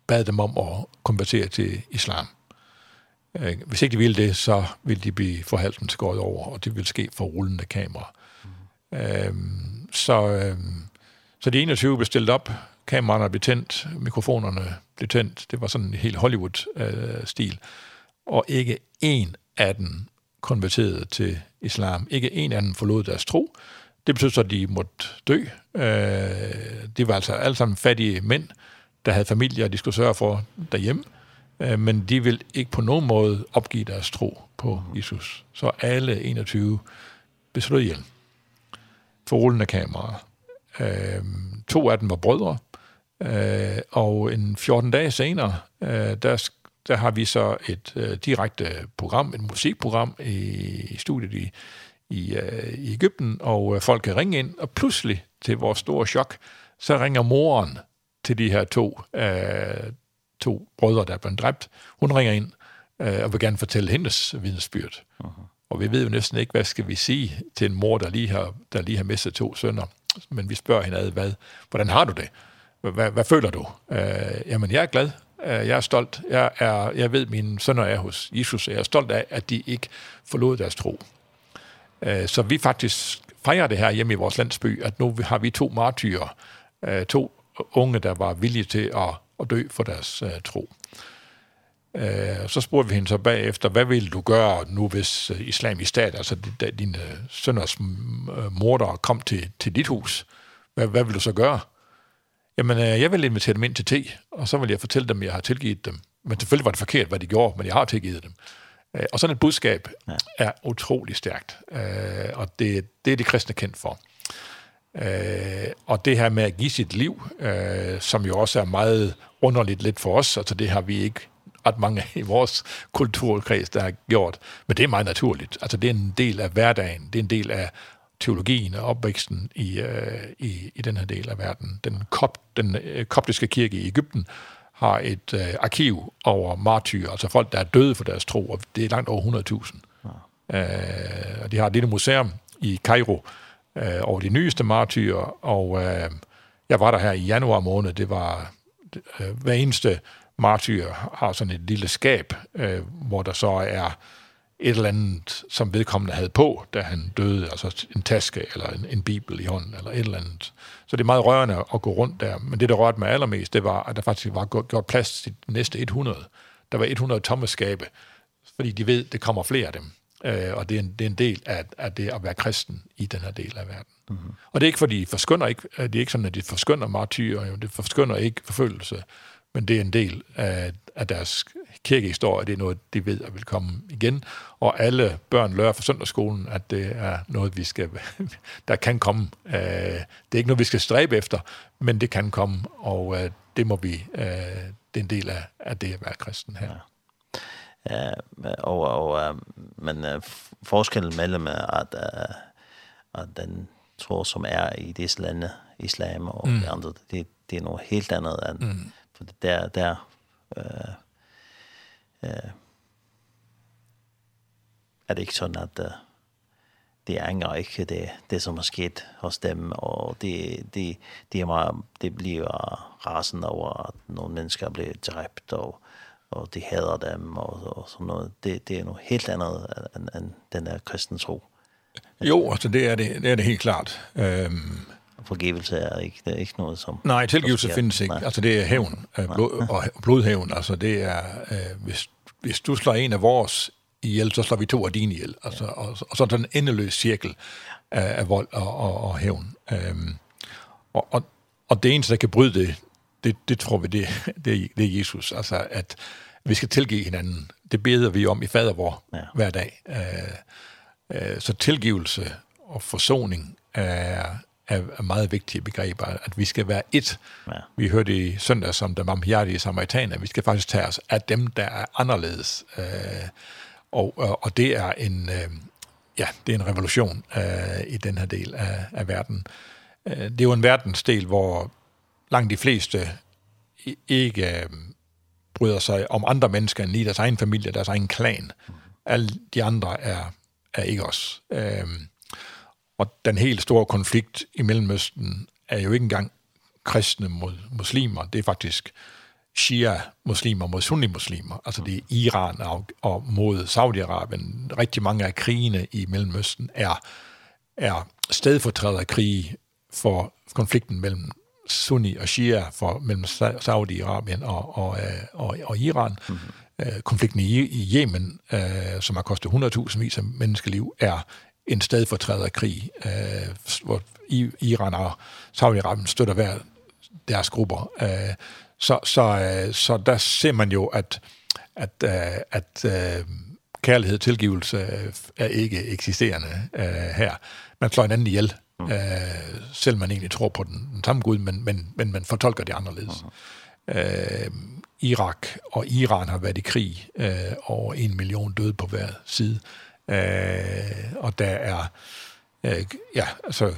bad dem om at konvertere til islam. Øh, hvis ikke de ville det, så ville de blive forhalten skåret over, og det ville ske for rullende kamera. Mm. Øh, så, øh, så de 21 blev stillet op, kameraerne blev tændt, mikrofonerne blev tændt. Det var sådan en helt Hollywood-stil. Øh, og ikke en af dem konverterede til islam. Ikke en af dem forlod deres tro, Det betød så, at de måtte dø. Øh, de var altså alle sammen fattige mænd, der havde familier, de skulle sørge for derhjemme. Øh, men de ville ikke på nogen måde opgive deres tro på Jesus. Så alle 21 blev slået ihjel for rullende kameraer. Øh, to af dem var brødre, øh, og en 14 dage senere, øh, der, der har vi så et øh, direkte program, et musikprogram i, i studiet i i, uh, i Egypten, og uh, folk kan ringe ind, og pludselig, til vores store chok, så ringer moren til de her to, uh, to brødre, der er blevet dræbt. Hun ringer ind uh, og vil gerne fortælle hendes vidensbyrd. Uh -huh. Og vi ved jo næsten ikke, hvad skal vi sige til en mor, der lige har, der lige har mistet to sønner. Men vi spørger hende ad, hvad, hvordan har du det? Hvad, hvad føler du? Uh, jamen, jeg er glad. Jeg er stolt. Jeg, er, jeg ved, mine sønner er hos Jesus. Jeg er stolt af, at de ikke forlod deres tro. Så vi faktisk fejrer det her hjemme i vores landsby, at nu har vi to martyrer, to unge, der var villige til at, at dø for deres tro. Så spurgte vi hende så bagefter, hvad vil du gøre nu, hvis islamisk stat, altså dine sønners morder, kom til, til dit hus? Hvad, hvad vil du så gøre? Jamen, jeg vil invitere dem ind til te, og så vil jeg fortælle dem, at jeg har tilgivet dem. Men selvfølgelig var det forkert, hvad de gjorde, men jeg har tilgivet dem. Øh, og sådan et budskab ja. er utrolig stærkt, øh, og det, det er det kristne kendt for. Øh, og det her med at give sit liv, øh, som jo også er meget underligt lidt for os, altså det har vi ikke ret mange (laughs) i vores kulturkreds, der har gjort, men det er meget naturligt. Altså det er en del af hverdagen, det er en del af teologien og opvæksten i, øh, i, i den her del af verden. Den, kop, den øh, koptiske kirke i Ægypten har et øh, arkiv over martyrer, altså folk, der er døde for deres tro, og det er langt over 100.000. Ja. Øh, og de har et lille museum i Cairo øh, over de nyeste martyrer, og øh, jeg var der her i januar måned, det var øh, hver eneste martyr har sådan et lille skab, øh, hvor der så er et eller andet, som vedkommende havde på, da han døde, altså en taske eller en, en bibel i hånden, eller et eller andet. Så det er meget rørende at gå rundt der. Men det, der rørte mig allermest, det var, at der faktisk var gjort plads til de næste 100. Der var 100 tomme skabe, fordi de ved, det kommer flere af dem. Øh, og det er, en, det er en del af, af det at være kristen i den her del af verden. Mm -hmm. Og det er ikke, fordi de forskynder ikke, det er ikke sådan, at de forskynder martyrer, det forskynder ikke forfølgelse, men det er en del af, af deres kirkehistorie, det er noget, de ved at vil komme igen. Og alle børn lærer fra søndagsskolen, at det er noget, vi skal, (laughs) der kan komme. Øh, det er ikke noget, vi skal stræbe efter, men det kan komme, og det må vi, øh, det er en del af, af det at være kristen her. Ja. Uh, og, og, uh, men uh, forskellen mellem at, uh, at den tro, som er i disse lande, islam og mm. andre, det, det er noget helt andet. End, mm. For der, der øh, eh, er det inte at uh, det änger ikke det, det som har skett hos dem og det, det, det, man, det blir rasen over at någon mennesker blir dräpt og, og de hader dem og, og sånt noget. Det, det er något helt andet än, än den der kristne tro. Jo, altså det er det, det er det helt klart. Øhm, forgivelse er ikke, det er ikke noget som... Nej, tilgivelse findes ikke. Nej. Altså det er hævn, øh, blod, og blodhævn. Altså det er, øh, hvis hvis du slår en af vores ihjel, så slår vi to af dine ihjel. Altså, og, og så er der en endeløs cirkel af, af vold og, og, og hævn. Ehm og, og, og det eneste, der kan bryde det, det, det tror vi, det, (laughs) det, det er Jesus. Altså, at vi skal tilgive hinanden. Det beder vi om i fader vor ja. hver dag. Eh øh, så tilgivelse og forsoning er, er, er meget vigtige begreber, at vi skal være et. Ja. Vi hørte i søndag som der mamhjertige samaritaner, vi skal faktisk tage os af dem, der er anderledes. Øh, og, og, og det er en... Øh, ja, det er en revolution øh, i den her del af, af verden. Øh, det er jo en verdensdel, hvor langt de fleste ikke øh, bryder sig om andre mennesker end i deres egen familie, deres egen klan. Alle de andre er, er ikke os. Øh, Og den helt store konflikt i Mellemøsten er jo ikke engang kristne mod muslimer. Det er faktisk shia-muslimer mod sunni-muslimer. Altså det er Iran og, og mod Saudi-Arabien. Rigtig mange af krigene i Mellemøsten er, er stedfortræder krig for konflikten mellem sunni og shia, for, mellem Saudi-Arabien og, og, og, og Iran. Mm -hmm. Konflikten i, i Yemen, øh, som har kostet 100.000 vis af menneskeliv, er en stedfortræderkrig, øh, hvor Iran og Saudi-Arabien støtter hver deres grupper. Øh, så, så, øh, så der ser man jo, at, at, øh, at øh, kærlighed og tilgivelse er ikke eksisterende øh, her. Man slår en anden ihjel, øh, selv man egentlig tror på den, den samme Gud, men, men, men man fortolker det anderledes. Uh. Øh, Irak og Iran har været i krig, øh, og en million døde på hver side. Øh, Eh og der er eh ja, altså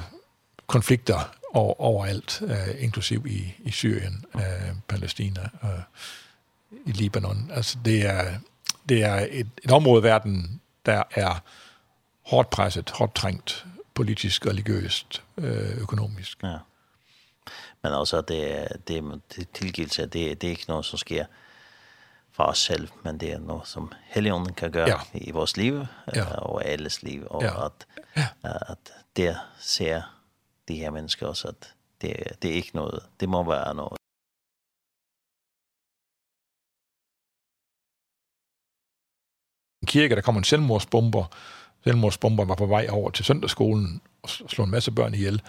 konflikter over, overalt, øh, inklusiv i, i Syrien, øh, Palæstina og i Libanon. Altså det er, det er et, et område i verden, der er hårdt presset, hårdt trængt politisk, religiøst, øh, økonomisk. Ja. Men altså, det, det, det tilgivelse, det, det er ikke noget, som sker for oss selv, men det är noe som Helionen kan göra ja. i vårt liv ja. og alles liv og ja. att att det ser de här mennesker så att det det är ikke noe, det måste vara något kirke, der kom en selvmordsbomber. selvmordsbomber var på vej over til søndagsskolen og slog en masse børn ihjel.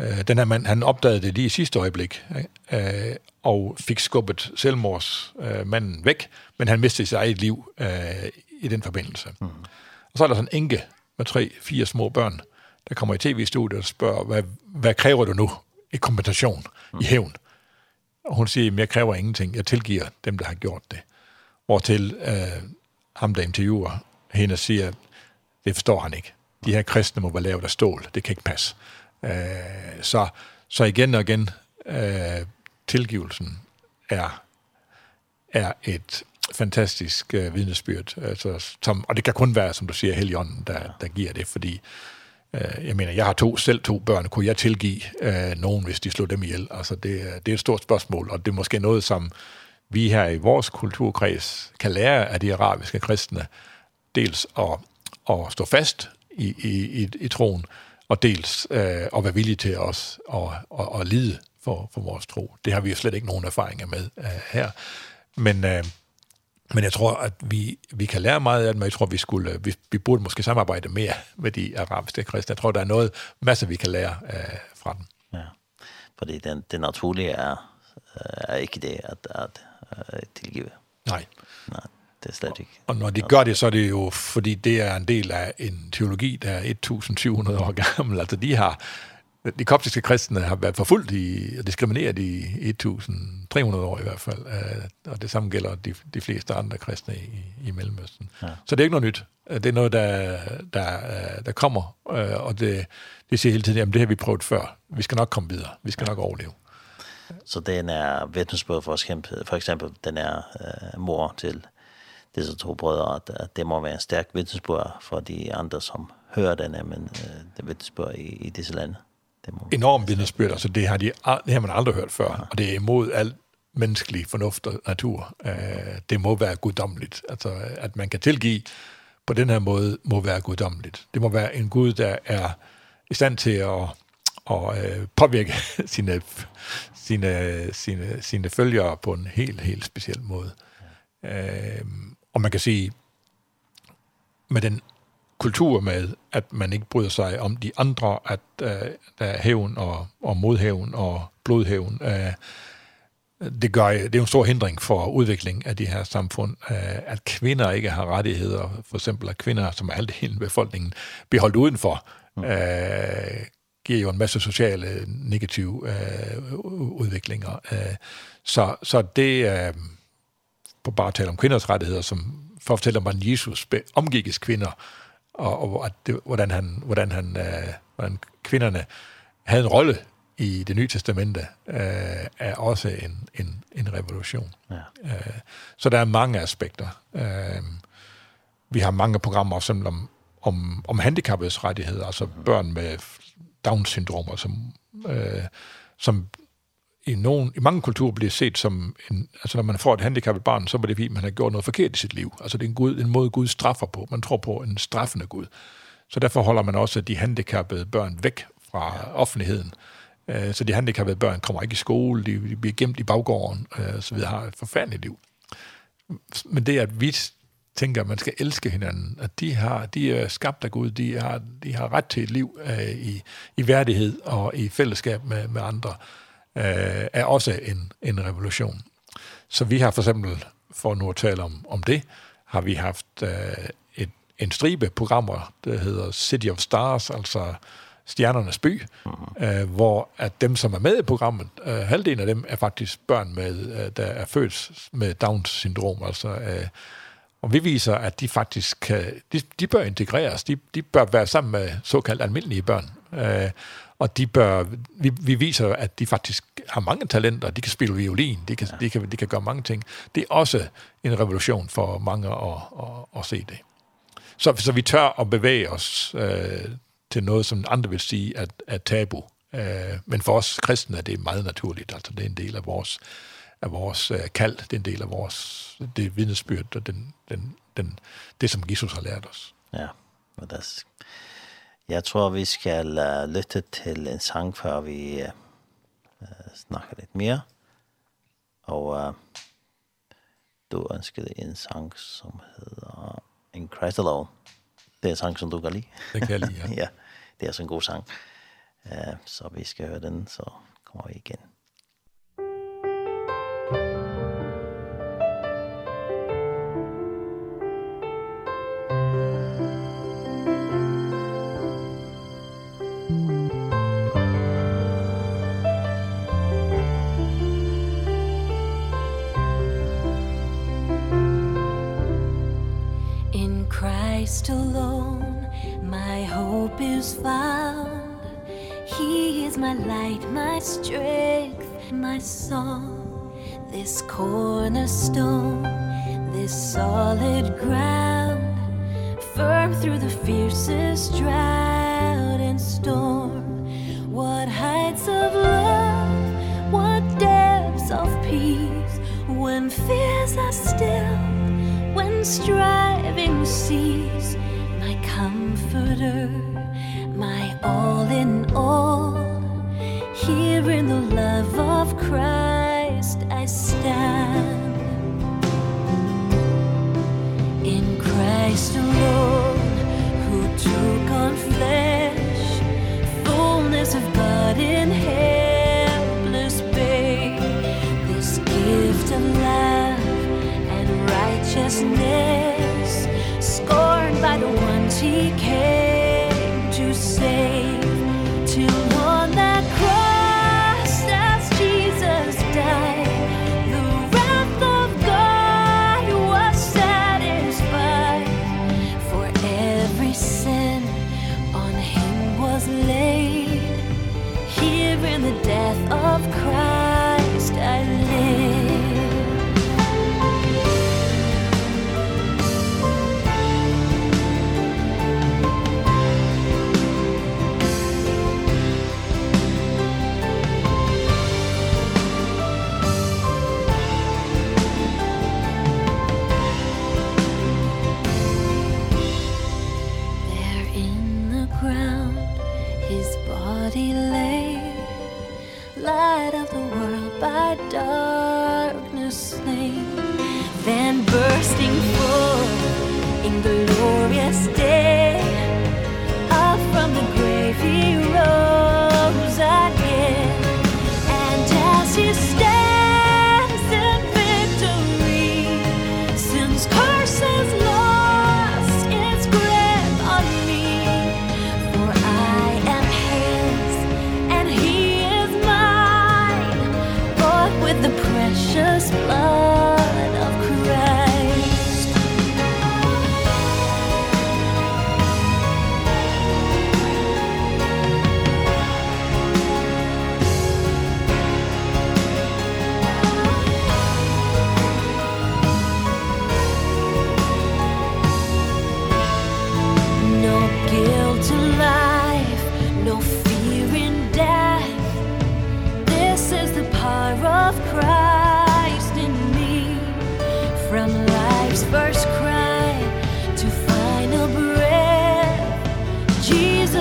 Øh, den her mand, han opdagede det lige i sidste øjeblik, øh, og fik skubbet selvmordsmanden øh, væk, men han mistede sit eget liv øh, i den forbindelse. Mm. Og så er der sådan en enke med tre, fire små børn, der kommer i tv-studiet og spørger, hvad, hvad kræver du nu i kompensation, mm. i hævn? Og hun siger, jeg kræver ingenting, jeg tilgiver dem, der har gjort det. Hvortil øh, ham, der interviewer hende, siger, det forstår han ikke. De her kristne må være lavet af stål, det kan ikke passe. Øh, så, så igen og igen, øh, tilgivelsen er, er et fantastisk øh, vidnesbyrd. Altså, som, og det kan kun være, som du siger, Helligånden, der, der giver det, fordi øh, jeg mener, jeg har to, selv to børn. Kunne jeg tilgive øh, nogen, hvis de slog dem ihjel? Altså, det, det er et stort spørgsmål, og det er måske noget, som vi her i vores kulturkreds kan lære af de arabiske kristne, dels at, at stå fast i, i, i, i troen, øh, og dels øh, at være villige til os at, at, at, at lide for, for vores tro. Det har vi jo slet ikke nogen erfaringer med øh, her. Men, øh, men jeg tror, at vi, vi kan lære meget af det, men jeg tror, vi, skulle, vi, vi burde måske samarbejde mere med de arabiske kristne. Jeg tror, der er noget, masser vi kan lære øh, fra dem. Ja, fordi den, det naturlige er, er ikke det at, at, at tilgive. Nej. Nej det er slet ikke. Og når de gør det, så er det jo, fordi det er en del af en teologi, der er 1700 år gammel. Altså de har, de koptiske kristne har været forfulgt i, og diskrimineret i 1300 år i hvert fald. Og det samme gælder de, de fleste andre kristne i, i Mellemøsten. Ja. Så det er ikke noget nyt. Det er noget, der, der, der kommer, og det, det siger hele tiden, jamen det har vi prøvet før. Vi skal nok komme videre. Vi skal nok overleve. Så den er vidnesbyrd for os kæmpe. For eksempel den er øh, mor til disse to brødre, at, at det må være en stærk vidnesbyrd for de andre, som hører denne, men uh, det vidnesbyrd i, i disse lande. Det må Enorm vidnesbyrd, altså det har, de, det har man aldrig hørt før, ja. og det er imod alt menneskelig fornuft og natur. Uh, det må være guddommeligt. Altså, at man kan tilgive på den her måde, må være guddommeligt. Det må være en Gud, der er i stand til at og øh, påvirke (laughs) sine, sine, sine, sine følgere på en helt, helt speciel måde. Ehm Og man kan sige, med den kultur med, at man ikke bryder sig om de andre, at uh, der er hævn og, og modhævn og blodhævn, uh, det gør det er en stor hindring for udvikling af de her samfund at kvinder ikke har rettigheder. For eksempel at kvinder som er alt af befolkningen bliver holdt udenfor uh, giver jo en masse sociale negative uh, udviklinger Uh, så så det Uh, på bare tale om kvinders rettigheder, som for at fortælle om, hvordan Jesus omgikkes kvinder, og, og at det, hvordan, han, hvordan, han, øh, hvordan kvinderne havde en rolle i det nye testamente, øh, er også en, en, en revolution. Ja. Øh, så der er mange aspekter. Øh, vi har mange programmer, for eksempel om, om, om handicappets rettigheder, altså børn med Down-syndromer, som, øh, som i, nogen, i mange kulturer bliver set som, en, altså når man får et handicappet barn, så er det fordi, man har gjort noget forkert i sit liv. Altså det er en, Gud, en måde, Gud straffer på. Man tror på en straffende Gud. Så derfor holder man også de handicappede børn væk fra ja. offentligheden. Så de handicappede børn kommer ikke i skole, de, de bliver gemt i baggården, eh så vi har et forfærdeligt liv. Men det, at vi tænker, at man skal elske hinanden, at de, har, de er skabt af Gud, de har, de har ret til et liv i, i værdighed og i fællesskab med, med andre, øh, er også en, en revolution. Så vi har for eksempel, for nu at tale om, om det, har vi haft øh, et, en stribe programmer, der hedder City of Stars, altså Stjernernes by, eh øh, hvor at dem, som er med i programmet, øh, halvdelen af dem er faktisk børn, med, øh, der er født med Down-syndrom. Altså, øh, og vi viser, at de faktisk kan, de, de bør integreres, de, de bør være sammen med såkaldt almindelige børn. Øh, og de bør, vi, vi viser, at de faktisk har mange talenter. De kan spille violin, de kan, ja. de kan, de kan gøre mange ting. Det er også en revolution for mange at, at, at se det. Så, så vi tør at bevæge os øh, til noget, som andre vil sige at, er tabu. Øh, men for os kristne er det meget naturligt. Altså, det er en del af vores, af vores øh, kald, det er en del af vores det vidnesbyrd, og den, den, den, det, som Jesus har lært os. Ja, fantastisk. Jeg tror vi skal uh, lytte til en sang før vi uh, snakker litt mer. Og uh, du ønskede en sang som heter In Christ Alone. Det er en sang som du kan lide. Det kan jeg lide, ja. (laughs) ja, det er en god sang. Uh, så vi skal høre den, så kommer vi igen. my strength, my song. This cornerstone, this solid ground Firm through the fiercest drought.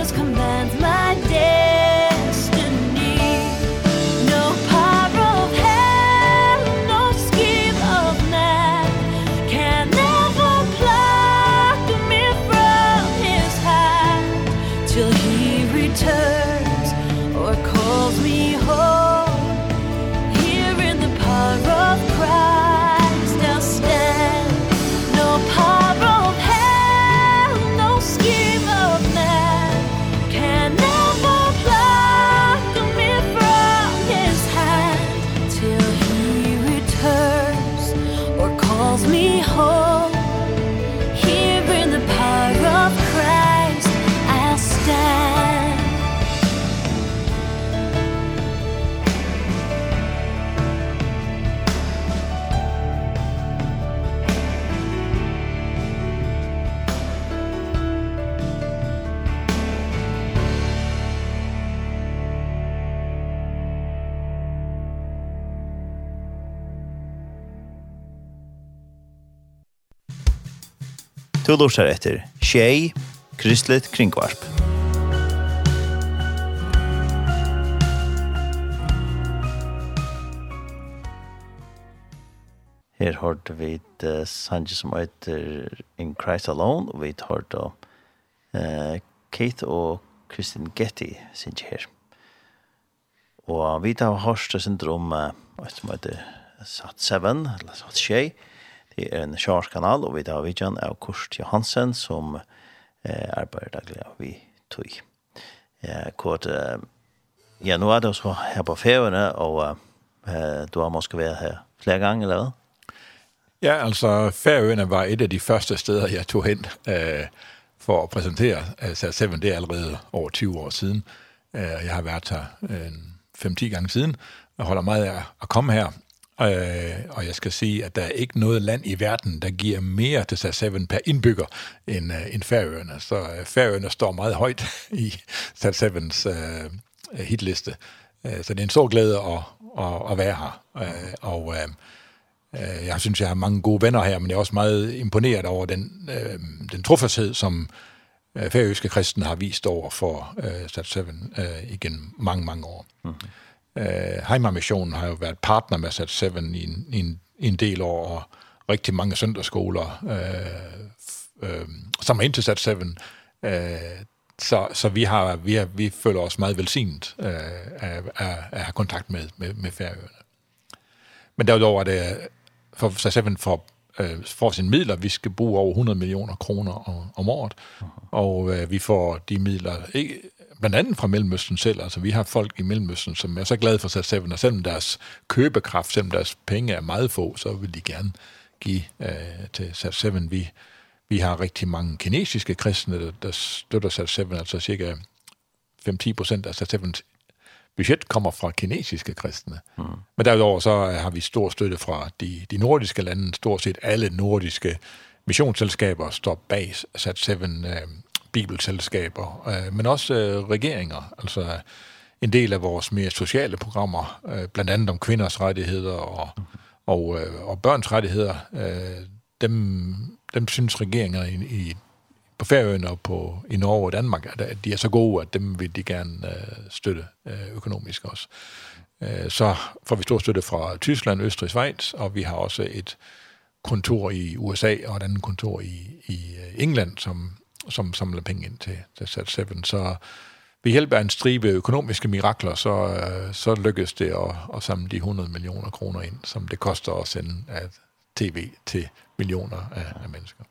Those commands Du lustar etter Tjej, Kristelig Kringvarp. Her hørte vi uh, Sanji som heter In Christ Alone, og vi hørte uh, Kate og Kristin Getty, synes her. Og vi tar hørste syndrom, uh, som heter Sat 7, eller Sat 6, Det er en kjørskanal, og vi tar vidjan av Kurt Johansen, som eh, arbeider daglig av vi tog. Eh, kort, eh, ja, nå er det også her på feriene, og eh, du har måske været her flere gange, eller hvad? Ja, altså Færøerne var et af de første steder, jeg tog hen øh, for at præsentere Sat 7. Det er allerede over 20 år siden. Jeg har været her øh, 5-10 gange siden, og holder meget af at komme her. Øh, og jeg skal sige, at der er ikke noget land i verden, der giver mere til sig selv per indbygger end, øh, end Færøerne. Så øh, Færøerne står meget højt (laughs) i Sat 7's øh, hitliste. Øh, så det er en stor glæde at, at, at være her. Øh, og øh, jeg synes, jeg har mange gode venner her, men jeg er også meget imponeret over den, øh, den trofasthet som øh, færøske kristne har vist over for øh, Sat 7 øh, igennem mange, mange år. Mm. -hmm. Heima Mission har jo været partner med Sat7 i en, i en, i en del år, og rigtig mange søndagsskoler, øh, øh, som er ind til Sat7, Øh, så så vi har vi har, vi føler os meget velsignet øh, af, af, af have kontakt med med med Færøerne. Men derudover er det for så selv for øh, for sine midler vi skal bruge over 100 millioner kroner om, om året. Og øh, vi får de midler ikke blandt andet fra Mellemøsten selv. Altså, vi har folk i Mellemøsten, som er så glade for sig selv, og selvom deres købekraft, selvom deres penge er meget få, så vil de gerne give øh, til Sat 7. Vi, vi har rigtig mange kinesiske kristne, der, der støtter Sat 7, altså cirka 5-10% af Sat 7 budget kommer fra kinesiske kristne. Mm. Men derudover så har vi stor støtte fra de, de nordiske lande. Stort set alle nordiske missionsselskaber står bag Sat 7 øh, bibelselskaber, men også øh, regeringer. Altså en del af vores mere sociale programmer, øh, blandt andet om kvinders rettigheder og, og, øh, og børns rettigheder, øh, dem, dem synes regeringer i, i på Færøerne og på, i Norge og Danmark, at de er så gode, at dem vil de gerne øh, støtte øh, økonomisk også. Så får vi stor støtte fra Tyskland, Østrig, Schweiz, og vi har også et kontor i USA og et andet kontor i, i England, som som samler penge ind til, til Sat 7. Så ved hjælp en stribe økonomiske mirakler, så, så lykkes det at, at samle de 100 millioner kroner ind, som det koster at sende af tv til millioner af, af mennesker.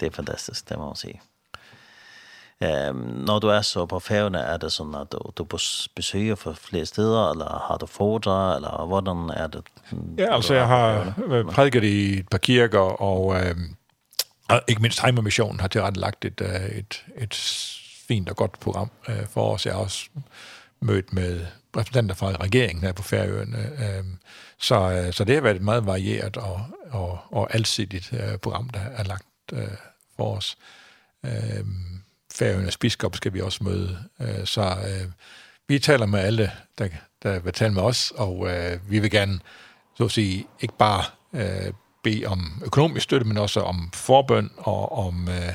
Det er fantastisk, det må man sige. Ehm når du är så på färjorna är det sånn at du, du besøger för flere städer eller har du fotar eller vad den är det? Ja, alltså jag har prædiket i et par kirker, och ehm Ikke mindst Heimermissionen har tilrettelagt lagt et, et, et fint og godt program øh, for os. Jeg har også mødt med repræsentanter fra regeringen her på Færøerne. Ehm, så, øh, så det har været et meget varieret og, og, og alsidigt program, der er lagt for os. Ehm Færøernes biskop skal vi også møde. Så vi taler med alle, der, der vil tale med os, og vi vil gerne så at sige, ikke bare øh, bede om økonomisk støtte, men også om forbøn og om, øh,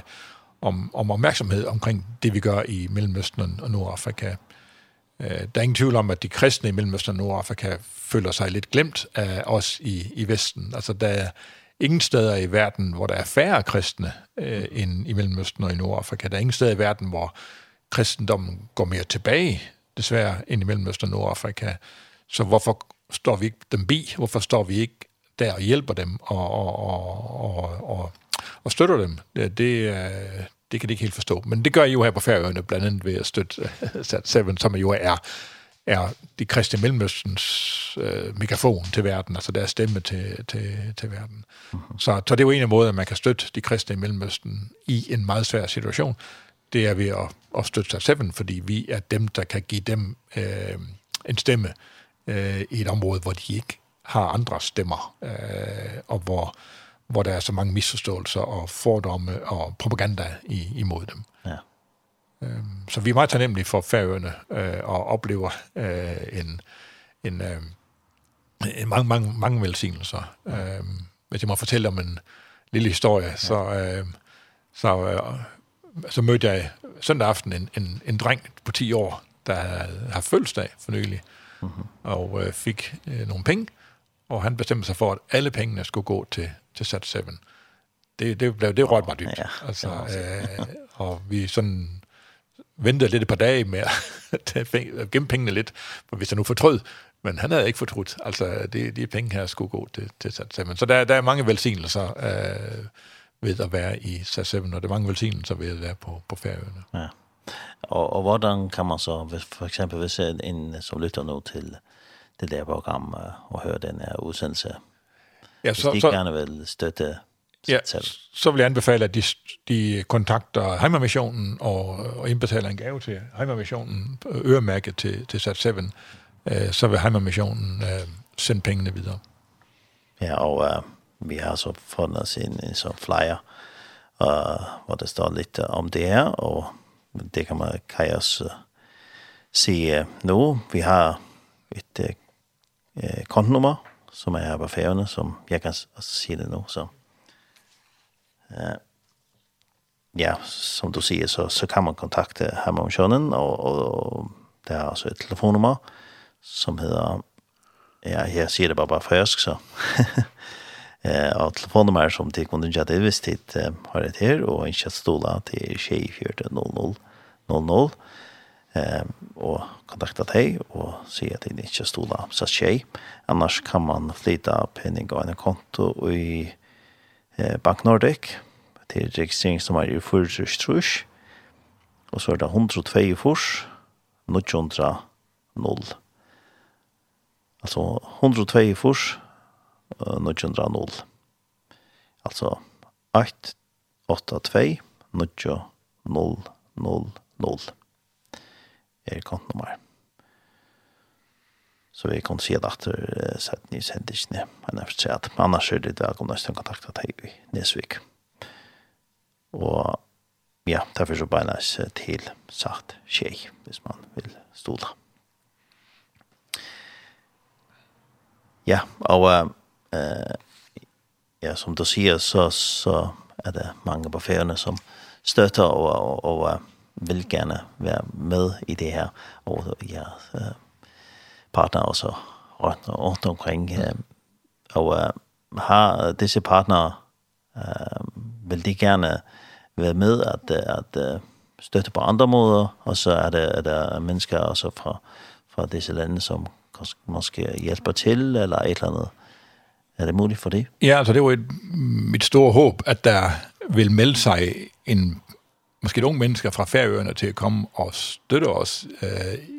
om, om opmærksomhed omkring det, vi gør i Mellemøsten og Nordafrika. Eh der er ingen tvivl om, at de kristne i Mellemøsten og Nordafrika føler sig lidt glemt af os i, i Vesten. Altså, der er ingen steder i verden, hvor der er færre kristne øh, end i Mellemøsten og i Nordafrika. Der er ingen steder i verden, hvor kristendommen går mere tilbage, desværre, end i Mellemøsten og Nordafrika. Så hvorfor står vi ikke dem bi? Hvorfor står vi ikke der og hjælper dem og, og, og, og, og, og støtter dem, det, det, det kan de ikke helt forstå. Men det gør I jo her på Færøerne, blandt andet ved at støtte Sat 7, som jo er er de kristne Mellemøstens øh, megafon til verden, altså deres stemme til, til, til verden. Mm -hmm. Så, så det er jo en af måder, man kan støtte de kristne i Mellemøsten i en meget svær situation. Det er ved at, at støtte sig selv, fordi vi er dem, der kan give dem øh, en stemme øh, i et område, hvor de ikke har andre stemmer, øh, og hvor, hvor der er så mange misforståelser og fordomme og propaganda i, imod dem. Ja. Øhm, så vi er meget taknemmelige for færøerne øh, og oplever øh, en, en, øh, en mange, mange, mange velsignelser. Ja. Øhm, hvis jeg må fortælle om en lille historie, ja. så, øh, så, øh, så mødte jeg søndag aften en, en, en dreng på 10 år, der har fødselsdag for nylig, mm -hmm. og øh, fik øh, nogle penge, og han bestemte sig for, at alle pengene skulle gå til, til Sat 7. Det, det, blev, det rørte mig dybt. Ja, altså, øh, og vi sådan ventede lidt et par dage med (laughs) at gemme pengene lidt, for hvis han nu fortrød, men han havde ikke fortrudt. Altså, de, de penge her skulle gå til, til Sat 7. Så der, der er mange velsignelser øh, ved at være i Sat 7, og der er mange velsignelser ved at være på, på færøerne. Ja. Og, og hvordan kan man så, for eksempel, hvis en som lytter nu til det der program og høre den her udsendelse. Ja, så, Hvis de så, gerne vil støtte ja, selv. så vil jeg anbefale, at de, de kontakter Heimermissionen og, og indbetaler en gave til Heimermissionen, øremærket til, til Sat 7, øh, så vil Heimermissionen øh, sende pengene videre. Ja, og uh, vi har så fundet os en, en sådan flyer, uh, hvor der står lidt om det her, og det kan man kan jeg også se nu. Vi har et eh, kontonummer, som er på færgerne, som jeg kan si det nå. Så. Eh, ja, som du sier, så, så kan man kontakte Hermannkjønnen, og, og, og det er også et telefonnummer som heter, ja, jeg sier det bare, på først, så. (laughs) eh, og telefonnummer som til kunden ikke hadde visst tid eh, har det her, og ikke stola til 2400 00 00 eh, og kontakta deg og si at det ikke stola Så tjei. Annars kan man flytta penning og en konto i eh, Bank Nordic. Til registrering som er i fyrtrus trus og så er det 102 fors, 900 0 altså 102 furs 900 0 altså 8 8 2 9 0 0 0 er kontnummer. Så vi kan se det etter sett nye sendisene, Men jeg forstår at annars er det velkommen til kontakt med deg i Nesvik. Og ja, derfor så bare næst til sagt tjej, hvis man vil stole. Ja, og eh, ja, som du sier, så, så er det mange på feriene som støtter og, og, og vil gerne være med i det her, og jeres øh, partner også rundt, rundt omkring. Øh, og øh, har disse partnere, øh, vil de gerne være med at, at øh, støtte på andre måder, og så er det, er der mennesker også fra, fra disse lande, som måske hjælper til, eller et eller andet. Er det muligt for det? Ja, altså det var et, mit store håb, at der vil melde sig en måske unge mennesker fra Færøerne til at komme og støtte os øh,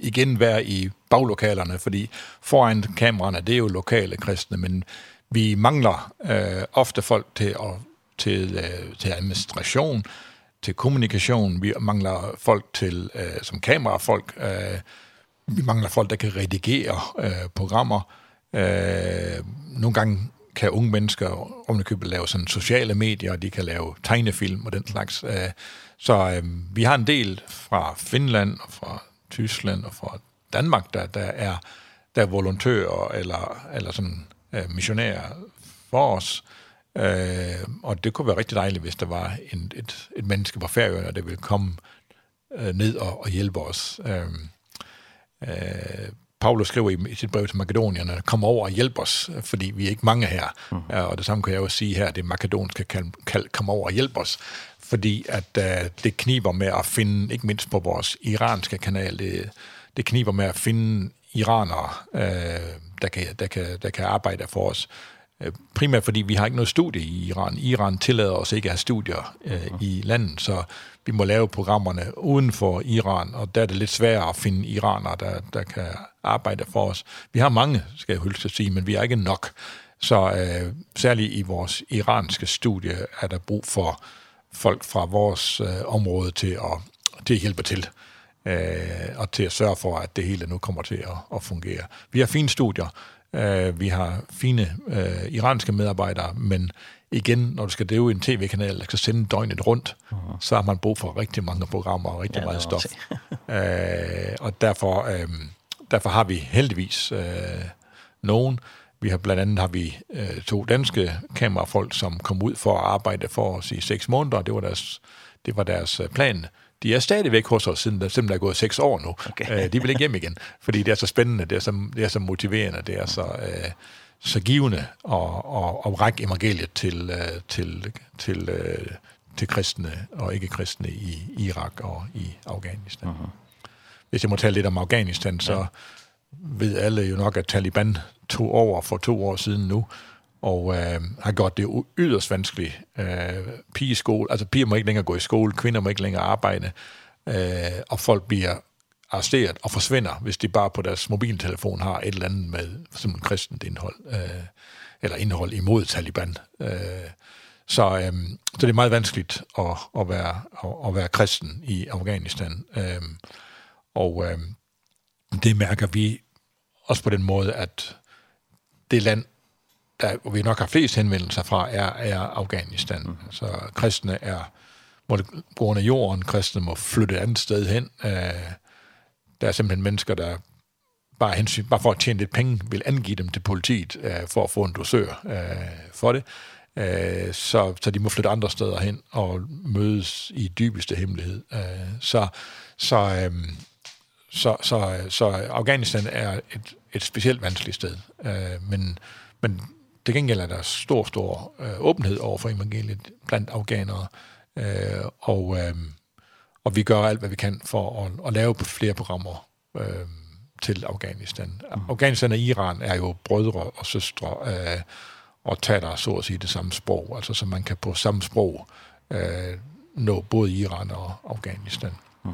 igen være i baglokalerne, fordi foran kameraerne, det er jo lokale kristne, men vi mangler øh, ofte folk til, at, til, øh, til administration, til kommunikation, vi mangler folk til, øh, som kamerafolk, øh, vi mangler folk, der kan redigere øh, programmer, øh, nogle gange kan unge mennesker om det købet lave sådan sociale medier, og de kan lave tegnefilm og den slags. Øh, Så øhm, vi har en del fra Finland og fra Tyskland og fra Danmark, der, der er der er volontører eller, eller sådan, øh, missionærer for os. Øh, og det kunne være rigtig dejligt, hvis der var en, et, et menneske på færøerne, der ville komme øh, ned og, og hjælpe os. Øh, øh, Paulus skriver i, i sit brev til makedonierne, kom over og hjælp os, fordi vi er ikke mange her. Mm. -hmm. Og det samme kan jeg jo sige her, det makedonske kan, kan, kan komme over og hjælp os fordi at uh, det kniber med at finde, ikke mindst på vores iranske kanal, det, det kniber med at finde iranere, uh, der, kan, der, kan, der kan arbejde for os. Primært fordi vi har ikke noget studie i Iran. Iran tillader os ikke at have studier øh, i landet, så vi må lave programmerne uden for Iran, og der er det lidt sværere at finde iranere, der, der kan arbejde for os. Vi har mange, skal jeg hylde sige, men vi er ikke nok. Så øh, særligt i vores iranske studie er der brug for folk fra vores øh, område til at, til at hjælpe til øh, og til at sørge for, at det hele nu kommer til at, at fungere. Vi har fine studier, øh, vi har fine øh, iranske medarbejdere, men igen, når du skal drive en tv-kanal, der skal sende døgnet rundt, uh -huh. så har man brug for rigtig mange programmer og rigtig ja, meget stof. (laughs) øh, og derfor, øh, derfor har vi heldigvis øh, nogen, Vi har blandt andet har vi øh, to danske kamerafolk, som kom ud for at arbejde for os i seks måneder. Det var deres, det var deres plan. De er stadigvæk hos os, siden der simpelthen er gået seks år nu. Okay. Øh, de vil ikke hjem igen, fordi det er så spændende, det er så, det er så motiverende, det er så, øh, så givende at, at, at række evangeliet til, øh, til, til, øh, til kristne og ikke-kristne i Irak og i Afghanistan. Uh -huh. Hvis jeg må tale lidt om Afghanistan, så... Ja ved alle jo nok, at Taliban tog over for to år siden nu, og øh, har gjort det yderst vanskeligt. Øh, pigeskole, altså piger må ikke længere gå i skole, kvinder må ikke længere arbejde, øh, og folk bliver arresteret og forsvinder, hvis de bare på deres mobiltelefon har et eller andet med som kristent indhold, øh, eller indhold imod Taliban. Øh, så, øh, så det er meget vanskeligt at, at, være, at, at være kristen i Afghanistan. Øh, og øh, det mærker vi også på den måde, at det land, der vi nok har flest henvendelser fra, er, er Afghanistan. Mm. Så kristne er, må det gå under jorden, kristne må flytte et andet sted hen. Øh, der er simpelthen mennesker, der bare, hensyn, bare for at tjene lidt penge, vil angive dem til politiet øh, for at få en dosør øh, for det. Øh, så, så de må flytte andre steder hen og mødes i dybeste hemmelighed. Øh, så så øh, Så, så, så Afghanistan er et, et specielt vanskeligt sted. Øh, men, men det gengæld er der stor, stor øh, åbenhed over for evangeliet blandt afghanere. Øh, og, øh, og vi gør alt, hvad vi kan for at, at lave flere programmer øh, til Afghanistan. Mm. Afghanistan og Iran er jo brødre og søstre øh, og taler så at sige det samme sprog, altså så man kan på samme sprog øh, nå både Iran og Afghanistan. Mm.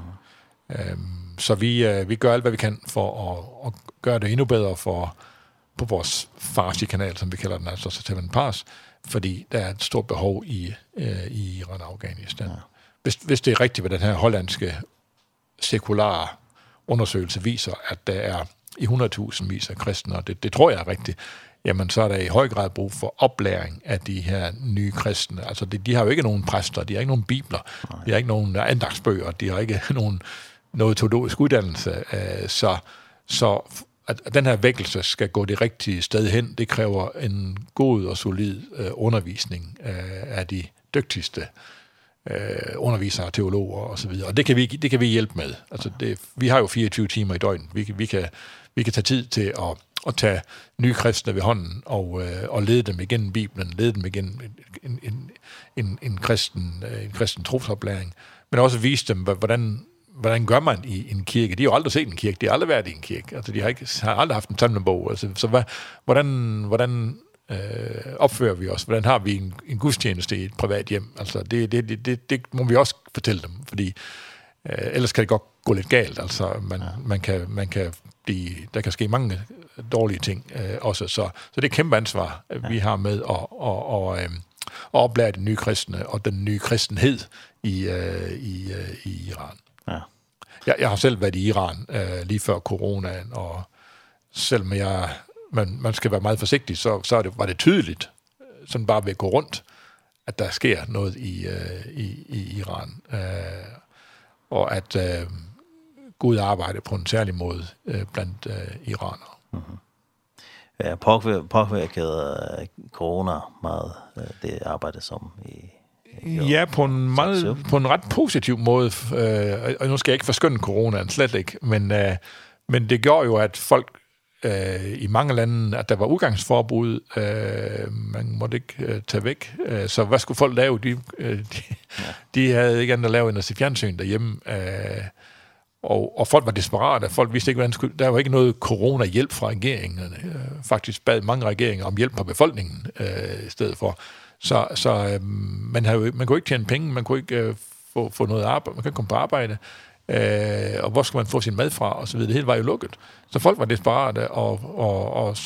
Øhm, så vi, øh, vi gør alt, hvad vi kan for at, at gøre det endnu bedre for, på vores Farsi-kanal, som vi kalder den, altså Seven Pass, fordi der er et stort behov i, øh, i Iran og Afghanistan. Ja. Hvis, hvis det er rigtigt, hvad den her hollandske sekulære undersøgelse viser, at der er i 100.000 vis af kristne, og det, det tror jeg er rigtigt, jamen så er der i høj grad brug for oplæring af de her nye kristne. Altså de, de har jo ikke nogen præster, de har ikke nogen bibler, Nej. de har ikke nogen andagsbøger, de har ikke (laughs) nogen noget teologisk uddannelse. Øh, så så at den her vækkelse skal gå det rigtige sted hen, det kræver en god og solid øh, undervisning øh, af de dygtigste eh undervisere, teologer og så videre. Og det kan vi det kan vi hjælpe med. Altså det vi har jo 24 timer i døgnet. Vi kan vi kan vi kan tage tid til at at tage nye kristne ved hånden og øh, og lede dem igennem Bibelen, lede dem igennem en en en en kristen en kristen trosoplæring, men også vise dem hvordan hvordan gør man i en kirke? De har jo aldrig set en kirke, de har aldrig været i en kirke, altså de har, ikke, har aldrig haft en samlebog, altså, så hvad, hvordan, hvordan øh, opfører vi os? Hvordan har vi en, en gudstjeneste i et privat hjem? Altså det, det, det, det, det må vi også fortælle dem, fordi øh, ellers kan det godt gå lidt galt, altså man, ja. man kan, man kan blive, der kan ske mange dårlige ting øh, også, så, så det er et kæmpe ansvar, ja. vi har med at, og, og, øh, at oplære den nye kristne og den nye kristenhed i, øh, i, øh, i Iran. Ja. Jeg, jeg har selv været i Iran øh, lige før coronaen, og selvom jeg, man, man skal være meget forsigtig, så, så er det, var det tydeligt, sådan bare ved at gå rundt, at der sker noget i, øh, i, i Iran. Øh, og at øh, Gud arbejder på en særlig måde øh, blandt øh, iranere. Mm -hmm. Ja, påvirket corona meget, det arbejde som i Ja, på en, meget, på en ret positiv måde. Øh, og nu skal jeg ikke forskynde coronaen, slet ikke. Men, øh, men det gjorde jo, at folk øh, i mange lande, at der var udgangsforbud. Øh, man måtte ikke øh, tage væk. Øh, så hvad skulle folk lave? De, øh, de, ja. de havde ikke andet at lave end at se fjernsyn derhjemme. Øh, og, og folk var desperate. Folk vidste ikke, hvordan skulle... Der var ikke noget corona-hjælp fra regeringen. Øh, faktisk bad mange regeringer om hjælp på befolkningen øh, i stedet for. Så, så øh, man, havde, man kunne ikke tjene penge, man kunne ikke øh, få, få noget arbejde, man kunne ikke komme på arbejde, øh, og hvor skulle man få sin mad fra, og så videre. Det hele var jo lukket. Så folk var desperate, og, og, og,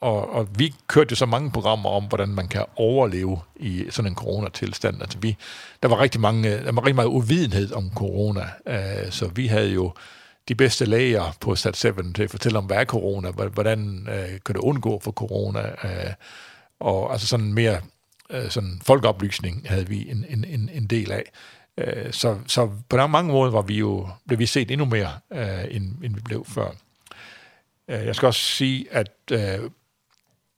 og, og vi kørte jo så mange programmer om, hvordan man kan overleve i sådan en coronatilstand. Altså vi, der var rigtig mange, der var rigtig meget uvidenhed om corona, øh, så vi havde jo de bedste læger på Sat7 til at fortælle om, hvad er corona, hvordan øh, kan det undgå for corona, øh, og altså sådan mere øh, sådan folkeoplysning havde vi en, en, en, en del af. Øh, så, så på der mange måder var vi jo, blev vi set endnu mere, øh, end, end vi blev før. Øh, jeg skal også sige, at øh,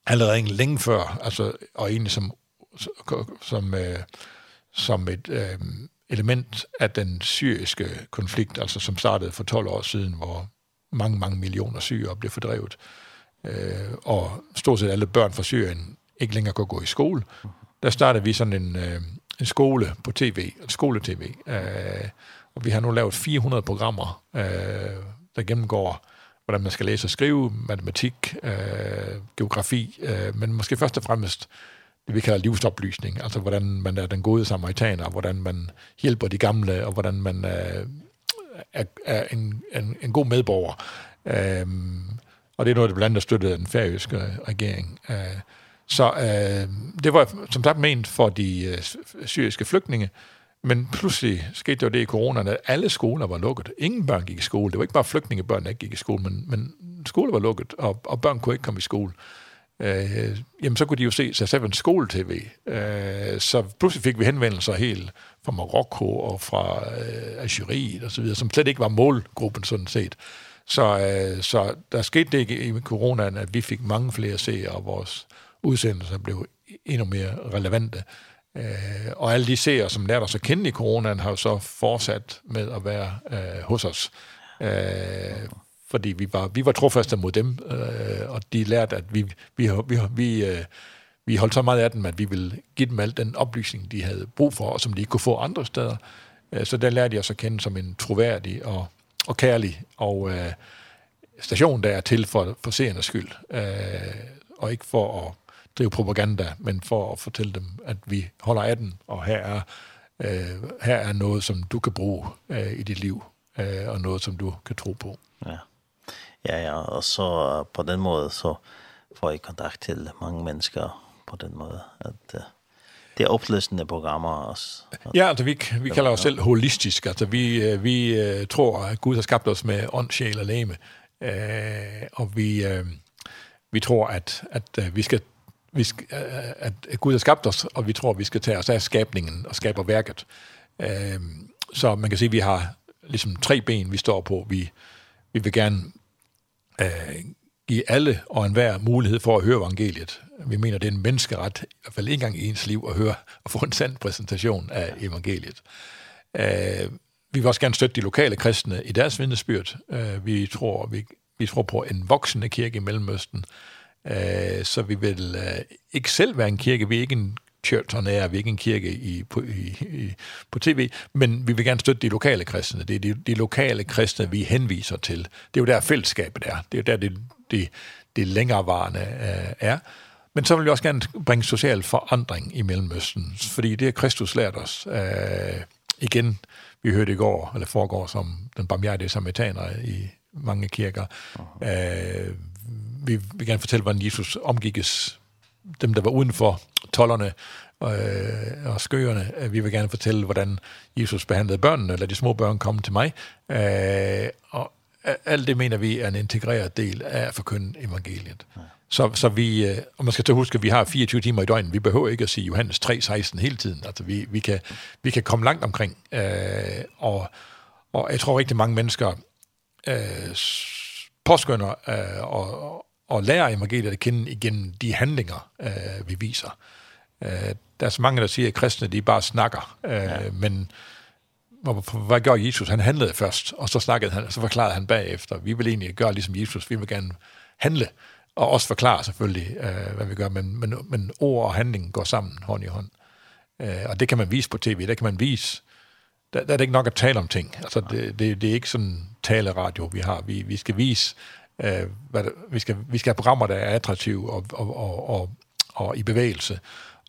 allerede en længe før, altså, og egentlig som, som, øh, som et øh, element af den syriske konflikt, altså som startede for 12 år siden, hvor mange, mange millioner syre blev fordrevet, øh, og stort set alle børn fra Syrien ikke længere kunne gå i skole der startede vi sådan en, øh, en skole på tv, skole-tv, øh, og vi har nu lavet 400 programmer, øh, der gennemgår, hvordan man skal læse og skrive, matematik, øh, geografi, øh, men måske først og fremmest det vi kalder livsoplysning, altså hvordan man er den gode samaritaner, hvordan man hjælper de gamle, og hvordan man øh, er, er en, en, en god medborger. Øhm, og det er noget, der blandt andet støttede den færøske regering. Øh, Så øh, det var som sagt ment for de øh, syriske flygtninge, men pludselig skete jo det i coronaen, at alle skoler var lukket. Ingen børn gik i skole. Det var ikke bare flygtningebørn, der ikke gik i skole, men, men skoler var lukket, og, og børn kunne ikke komme i skole. Øh, jamen, så kunne de jo se sig selv en skole-tv. Øh, så pludselig fik vi henvendelser helt fra Marokko og fra øh, Algeriet og så videre, som slet ikke var målgruppen sådan set. Så, øh, så der skete det i coronaen, at vi fik mange flere seere, og vores udsendelser blev endnu mere relevante. Øh, og alle de seere, som lærte os at kende i coronaen, har jo så fortsat med at være øh, hos os. Øh, fordi vi var, vi var trofaste mod dem, øh, og de lærte, at vi, vi, vi, vi, øh, vi holdt så meget af dem, at vi ville give dem al den oplysning, de havde brug for, og som de ikke kunne få andre steder. Øh, så der lærte jeg så kende som en troværdig og, og kærlig og øh, station, der er til for, for seernes skyld, øh, og ikke for at drive propaganda, men for at fortælle dem, at vi holder af den, og her er, øh, her er noget, som du kan bruge øh, i dit liv, øh, og noget, som du kan tro på. Ja. ja, ja, og så på den måde, så får I kontakt til mange mennesker på den måde, at... Øh det er opløsende programmer også. Ja, altså vi, vi kalder os selv holistisk. Altså vi, vi uh, tror, at Gud har skabt os med ånd, sjæl og læme. Uh, og vi, uh, vi tror, at, at uh, vi skal vi skal, at, at Gud har skabt os, og vi tror, at vi skal tage os af skabningen og skabe værket. Øh, så man kan sige, at vi har ligesom tre ben, vi står på. Vi, vi vil gerne eh give alle og enhver mulighed for at høre evangeliet. Vi mener, det er en menneskeret, i hvert fald en gang i ens liv, at høre og få en sand præsentation af evangeliet. Eh vi vil også gerne støtte de lokale kristne i deres vidnesbyrd. Vi, tror, vi, vi tror på en voksende kirke i Mellemøsten, Eh så vi vil uh, ikke selv være en kirke, vi er ikke en church on air, vi er ikke en kirke i, på, i, i, på tv, men vi vil gerne støtte de lokale kristne. Det er de, de lokale kristne, vi henviser til. Det er jo der fællesskabet er. Det er jo der, det, det, det længerevarende uh, er. Men så vil vi også gerne bringe social forandring i Mellemøsten, fordi det har Kristus lært os. Uh, igen, vi hørte i går, eller foregår som den barmhjertige samaritaner i mange kirker. Øh, vi vil gerne fortælle, hvordan Jesus omgikkes dem, der var udenfor tollerne øh, og skøerne. Vi vil gerne fortælle, hvordan Jesus behandlede børnene, eller de små børn komme til mig. Øh, og alt det mener vi er en integreret del af at forkynde evangeliet. Ja. Så, så vi, og man skal til huske, at vi har 24 timer i døgnet. Vi behøver ikke at sige Johannes 3.16 hele tiden. Altså, vi, vi, kan, vi kan komme langt omkring. Øh, og, og jeg tror rigtig mange mennesker øh, påskynder øh, og, og lære evangeliet at kende igennem de handlinger, øh, vi viser. Øh, der er så mange, der siger, at kristne de bare snakker, øh, ja. men hvad gør Jesus? Han handlede først, og så snakkede han, og så forklarede han bagefter. Vi vil egentlig gøre ligesom Jesus, vi vil gerne handle, og også forklare selvfølgelig, øh, hvad vi gør, men, men, men ord og handling går sammen hånd i hånd. Øh, og det kan man vise på tv, det kan man vise. Der, der er det ikke nok at tale om ting. Altså, det, det, det er ikke sådan taleradio, vi har. Vi, vi skal vise øh, hvad vi, skal, vi skal have programmer, der er attraktive og, og, og, og, og i bevægelse.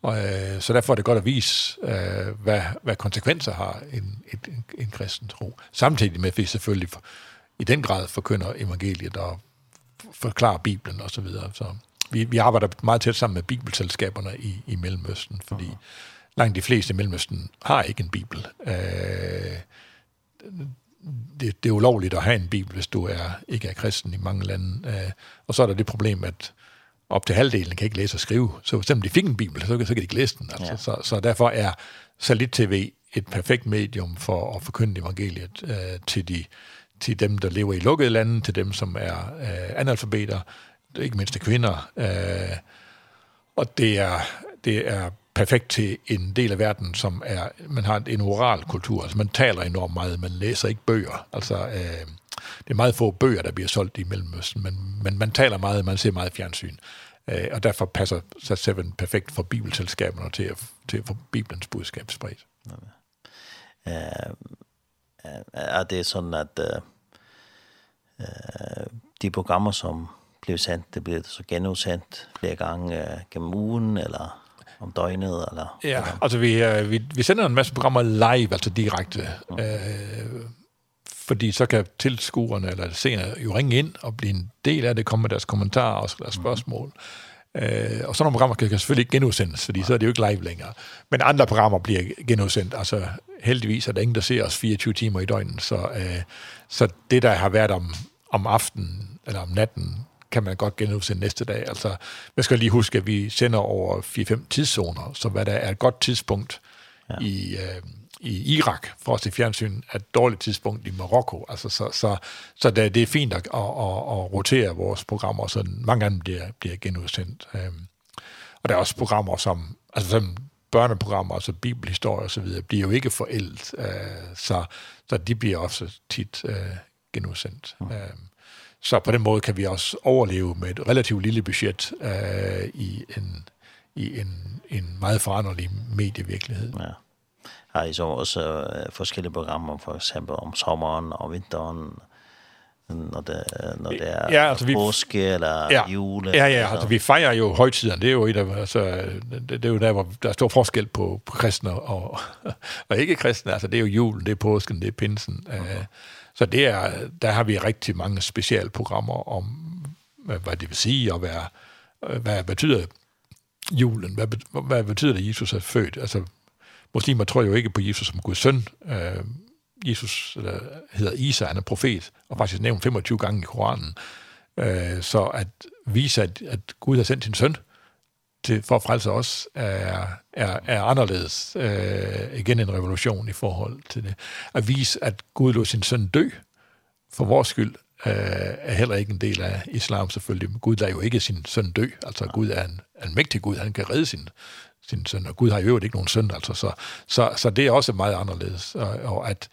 Og, øh, så derfor er det godt at vise, øh, hvad, hvad konsekvenser har en, en, en kristen tro. Samtidig med, at vi selvfølgelig for, i den grad forkynder evangeliet og forklarer Bibelen og Så, videre. så vi, vi arbejder meget tæt sammen med bibelselskaberne i, i Mellemøsten, fordi Aha. langt de fleste i Mellemøsten har ikke en bibel. Øh, det, det er ulovligt at have en bibel, hvis du er, ikke er kristen i mange lande. Øh, og så er der det problem, at op til halvdelen kan ikke læse og skrive. Så selvom de fik en bibel, så, så kan de ikke læse den. Altså. Ja. Så, så derfor er Salit TV et perfekt medium for at forkynde evangeliet øh, til, de, til dem, der lever i lukkede lande, til dem, som er øh, analfabeter, ikke mindst til kvinder. Øh, og det er, det er perfekt til en del af verden, som er, man har en oral kultur. Altså, man taler enormt meget, man læser ikke bøger. Altså, øh, det er meget få bøger, der bliver solgt i Mellemøsten, men, men man taler meget, man ser meget fjernsyn. Øh, og derfor passer så Seven perfekt for bibelselskaberne til at, til at få Bibelens budskab spredt. Ja. Øh, er det sådan, at øh, de programmer, som blev sendt, det blev så genudsendt flere gange øh, gennem ugen, eller om døgnet? Eller, ja, eller? altså vi, vi, vi sender en masse programmer live, altså direkte. Mm. Øh, fordi så kan tilskuerne eller seerne jo ringe ind og blive en del af det, komme med deres kommentarer og deres spørgsmål. Mm. Øh, og sådan nogle programmer kan, kan selvfølgelig ikke genudsendes, fordi ja. så er det jo ikke live længere. Men andre programmer bliver genudsendt. Altså heldigvis er der ingen, der ser os 24 timer i døgnet. Så, øh, så det, der har været om, om aftenen eller om natten, kan man godt genudsende næste dag. Altså, man skal lige huske, at vi sender over 4-5 tidszoner, så hvad der er et godt tidspunkt ja. i, øh, i Irak for os i fjernsyn er et dårligt tidspunkt i Marokko. Altså, så så, så det, det er fint at, at, at, at rotere vores programmer, så mange af dem bliver, bliver genudsendt. Øhm, og der er også programmer som, altså som børneprogrammer, altså bibelhistorie osv., bliver jo ikke forældet, øh, så, så de bliver også tit øh, genudsendt. Mm. Øhm, Så på den måde kan vi også overleve med et relativt lille budget øh, i, en, i en, en meget foranderlig medievirkelighed. Ja. Har I så også øh, forskellige programmer, for eksempel om sommeren og vinteren, når det, når det er ja, altså, vi, påske eller ja, jule. Ja, ja, altså vi fejrer jo højtiderne, det er jo, et af, altså, det, det er jo der, hvor der er stor forskel på, på kristne og, (laughs) og ikke kristne, altså det er jo julen, det er påsken, det er pinsen. Uh -huh. Så det er, der har vi rigtig mange specialprogrammer om, hvad det vil sige, at være, hvad betyder julen, hvad, hvad betyder det, Jesus er født? Altså, muslimer tror jo ikke på Jesus som Guds søn. Uh, Jesus eller, hedder Isa, han er profet, og faktisk nævnt 25 gange i Koranen. Øh, så at vise, at, at Gud har sendt sin søn, til, for at frelse os er, er, er anderledes. Øh, igen en revolution i forhold til det. At vise, at Gud lå sin søn dø for vores skyld, øh, er heller ikke en del af islam selvfølgelig. Men Gud lader jo ikke sin søn dø. Altså Gud er en, en mægtig Gud, han kan redde sin, sin søn, og Gud har i øvrigt ikke nogen søn. Altså, så, så, så det er også meget anderledes. Og, og, at,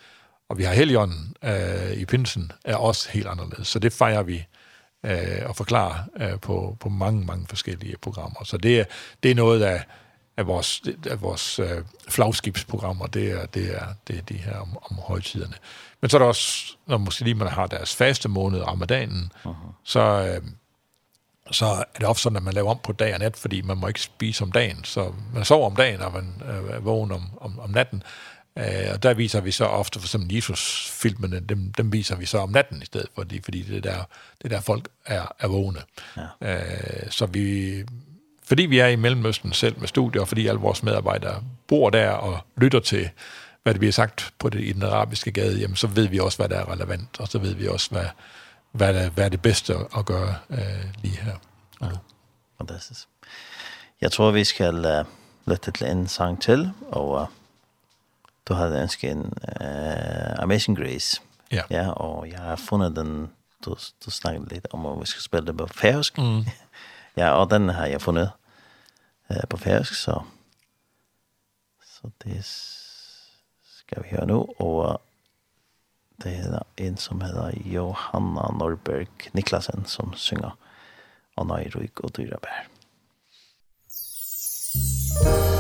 og vi har heligånden øh, i pinsen, er også helt anderledes. Så det fejrer vi øh, og forklare øh, på, på mange, mange forskellige programmer. Så det, er det er noget af, af vores, af vores øh, flagskibsprogrammer, det er, det er, det er de her om, om højtiderne. Men så er der også, når muslimerne har deres faste måned, ramadanen, uh -huh. så, øh, så er det ofte sådan, at man laver om på dag og nat, fordi man må ikke spise om dagen, så man sover om dagen, og man øh, vågen om, om, om natten. Øh, og der viser vi så ofte, for eksempel Jesus-filmene, dem, dem viser vi så om natten i stedet, fordi, fordi det, der, det der folk er, er vågne. Ja. Øh, så vi, fordi vi er i Mellemøsten selv med studier, og fordi alle vores medarbejdere bor der og lytter til, hvad det bliver sagt på det, i den arabiske gade, jamen, så ved vi også, hvad der er relevant, og så ved vi også, hvad, hvad, der, hvad er det bedste at gøre øh, lige her. Ja. Fantastisk. Jeg tror, vi skal uh, lytte til en sang til, og uh, du hade ønsket en uh, Amazing Grace. Ja. ja. Och jag har funnit den, du, du snackade lite om at vi skal spille det på färsk. Mm. (laughs) ja, och den har jag funnit uh, på färsk, så så det ska vi höra nu. Och det är en som heter Johanna Norberg Niklasen som synger Anna i Ruik och Dyrabär. Musik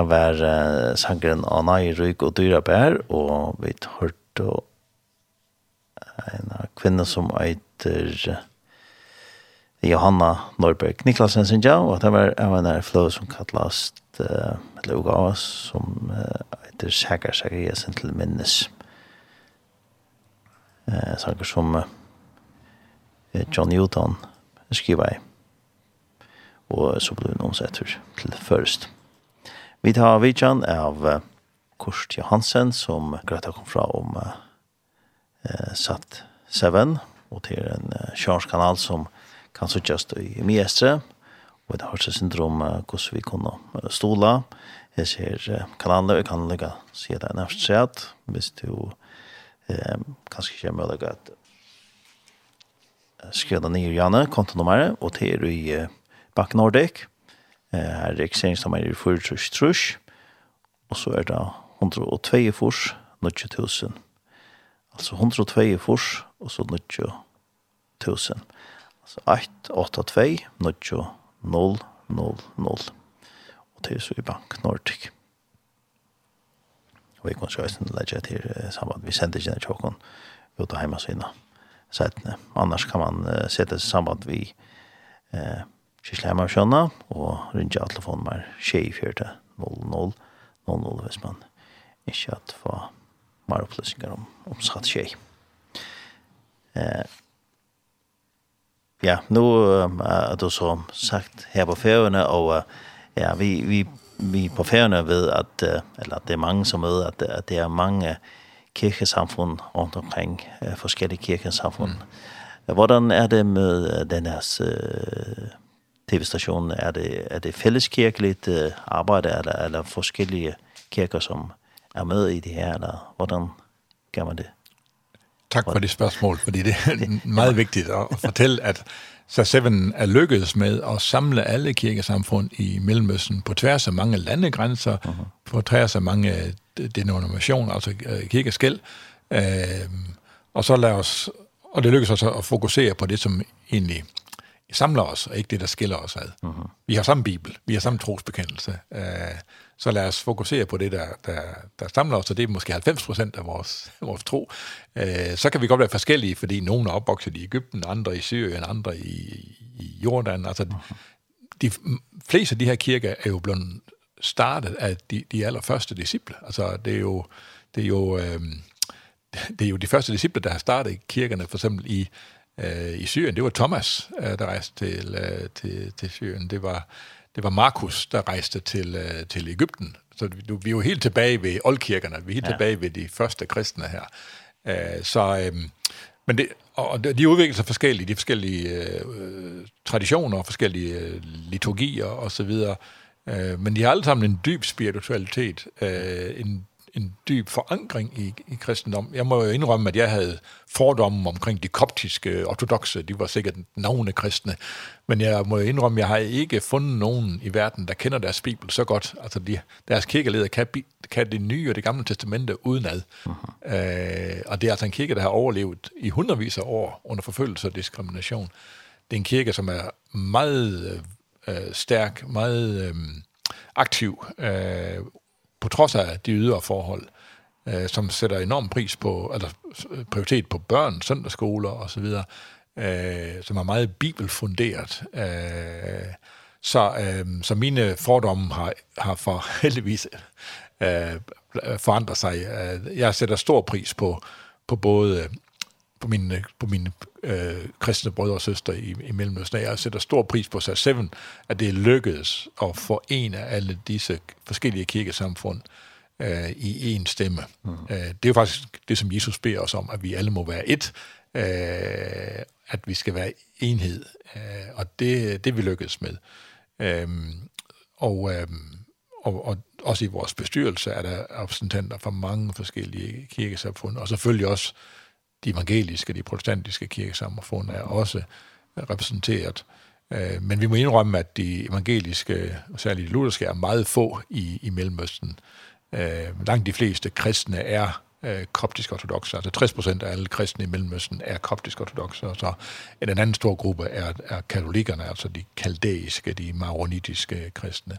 Det var uh, sangren i Ryk og Dyra Bær, og vi hørte en kvinne som eiter Johanna Norberg Niklasen sin ja, og det var en av flow som kallast uh, eller uga som uh, eiter Sækar Sækar Jesen til minnes. Uh, sanger som uh, John Newton skriver i, og så ble hun omsett til først. Vi tar vidtjen av Kurt Johansen som Greta kom fra om uh, satt 7 og til en uh, kanal som kan suttjast i Miestre og det har seg syndrom eh, hvordan vi kunne stola. Jeg ser uh, kanaler, jeg kan legge se det nærmest sett hvis du uh, kanskje ikke er mulig at skriva ner i Janne, kontonummeret, og til i eh, Bakken Nordic. Her er registreringsnummer i 4-trus, og så er det 102 fors, 9000. Altså 102 fors, og så 9000. Altså 882 90, 0, 0, 0. Og det er så i Bank Nordic. Og vi kan se hvordan det legger til samband. Vi sender ikke den tjokken ut av hjemmesiden. Annars kan man uh, sette seg samband vi eh, uh, Kjæsleimar Sjønna, og rundt av telefonnummer 2400 00 hvis man ikke at få mer opplysninger om, om skatt tjej. Eh, ja, nå er det som sagt her på færgerne, og ja, vi, vi, vi på færgerne ved at, eller at det er mange som ved, at, at det er mange kirkesamfund rundt omkring, forskellige kirkesamfund. Mm. Hvordan er det med den her tv-stationen? Er det, er det fælleskirkeligt arbejde, eller, eller forskellige kirker, som er med i det her, eller hvordan gør man det? Tak for det spørgsmål, fordi det er (laughs) meget vigtigt at fortælle, at så Seven er lykkedes med at samle alle kirkesamfund i Mellemøsten på tværs af mange landegrænser, uh -huh. på tværs af mange denominationer, altså kirkeskæld. Øh, og så lad os og det lykkedes os at fokusere på det, som egentlig samler os, og ikke det, der skiller os ad. Uh -huh. Vi har samme Bibel, vi har samme trosbekendelse, Uh, så lad os fokusere på det, der, der, der samler os, og det er måske 90 procent af vores, (laughs) vores tro. Uh, så kan vi godt være forskellige, fordi nogen er opvokset i Ægypten, andre i Syrien, andre i, i Jordan. Altså, uh -huh. de fleste af de her kirker er jo blevet startet af de, de allerførste disciple. Altså, det er jo... Det er jo øh, (laughs) det er jo de første disciple, der har startet kirkerne, for eksempel i eh i Syrien, det var Thomas, uh, der rejste til, uh, til, til Syrien. Det var, det var Markus, der rejste til, uh, til Egypten. Så vi, vi er jo helt tilbage ved oldkirkerne, vi er helt ja. tilbage ved de første kristne her. eh så, um, men det, og de udvikler sig forskellige, de forskellige uh, traditioner, forskellige liturgier og så videre. eh men de har alle sammen en dyb spiritualitet, eh en en dyb forankring i, i kristendom. Jeg må jo indrømme, at jeg havde fordomme omkring de koptiske ortodoxe. De var sikkert navne kristne. Men jeg må jo indrømme, at jeg har ikke fundet nogen i verden, der kender deres bibel så godt. Altså de, deres kirkeleder kan, kan det nye og det gamle testamente udenad. Uh -huh. øh, og det er altså en kirke, der har overlevet i hundredvis af år under forfølgelse og diskrimination. Det er en kirke, som er meget øh, stærk, meget... Øh, aktiv øh, på trods af de ydre forhold, øh, som sætter enorm pris på, eller prioritet på børn, søndagsskoler osv., øh, som er meget bibelfunderet. Øh, så, øh, så mine fordomme har, har for (laughs) heldigvis øh, forandret sig. Jeg sætter stor pris på, på både på mine, på mine øh, kristne brødre og søstre i, i Mellemøsten. Jeg sætter stor pris på sig selv, at det er lykkedes at forene alle disse forskellige kirkesamfund øh, i én stemme. Mm. Øh, det er jo faktisk det, som Jesus beder os om, at vi alle må være et, øh, at vi skal være enhed, øh, og det, det vi lykkedes med. Ehm og, ehm og, og også i vores bestyrelse er der repræsentanter fra mange forskellige kirkesamfund, og selvfølgelig også de evangeliske, de protestantiske kirkesamfund er også repræsenteret. Øh, men vi må indrømme, at de evangeliske, og særligt de lutherske, er meget få i, i Mellemøsten. Øh, langt de fleste kristne er øh, koptisk ortodoxe. Altså 60 procent af alle kristne i Mellemøsten er koptisk ortodoxe, og så en anden stor gruppe er, er katolikkerne, altså de kaldæiske, de maronitiske kristne.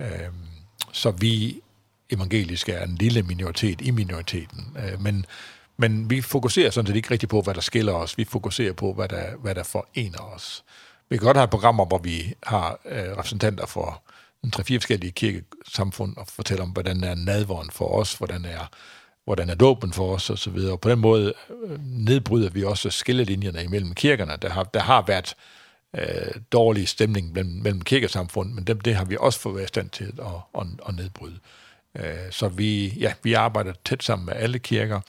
Øh, så vi evangeliske er en lille minoritet i minoriteten, øh, men Men vi fokuserer sådan set ikke rigtig på, hvad der skiller os. Vi fokuserer på, hvad der, hvad der forener os. Vi kan godt have programmer, hvor vi har øh, repræsentanter for en tre fire forskellige kirkesamfund og fortæller om, hvordan er nadvåren for os, hvordan er hvordan er dåben for os og så videre. Og på den måde nedbryder vi også skillelinjerne imellem kirkerne. Der har, der har været øh, dårlig stemning mellem, mellem kirkesamfund, men det, det har vi også fået været stand til at, at, at nedbryde. Øh, så vi, ja, vi arbejder tæt sammen med alle kirker,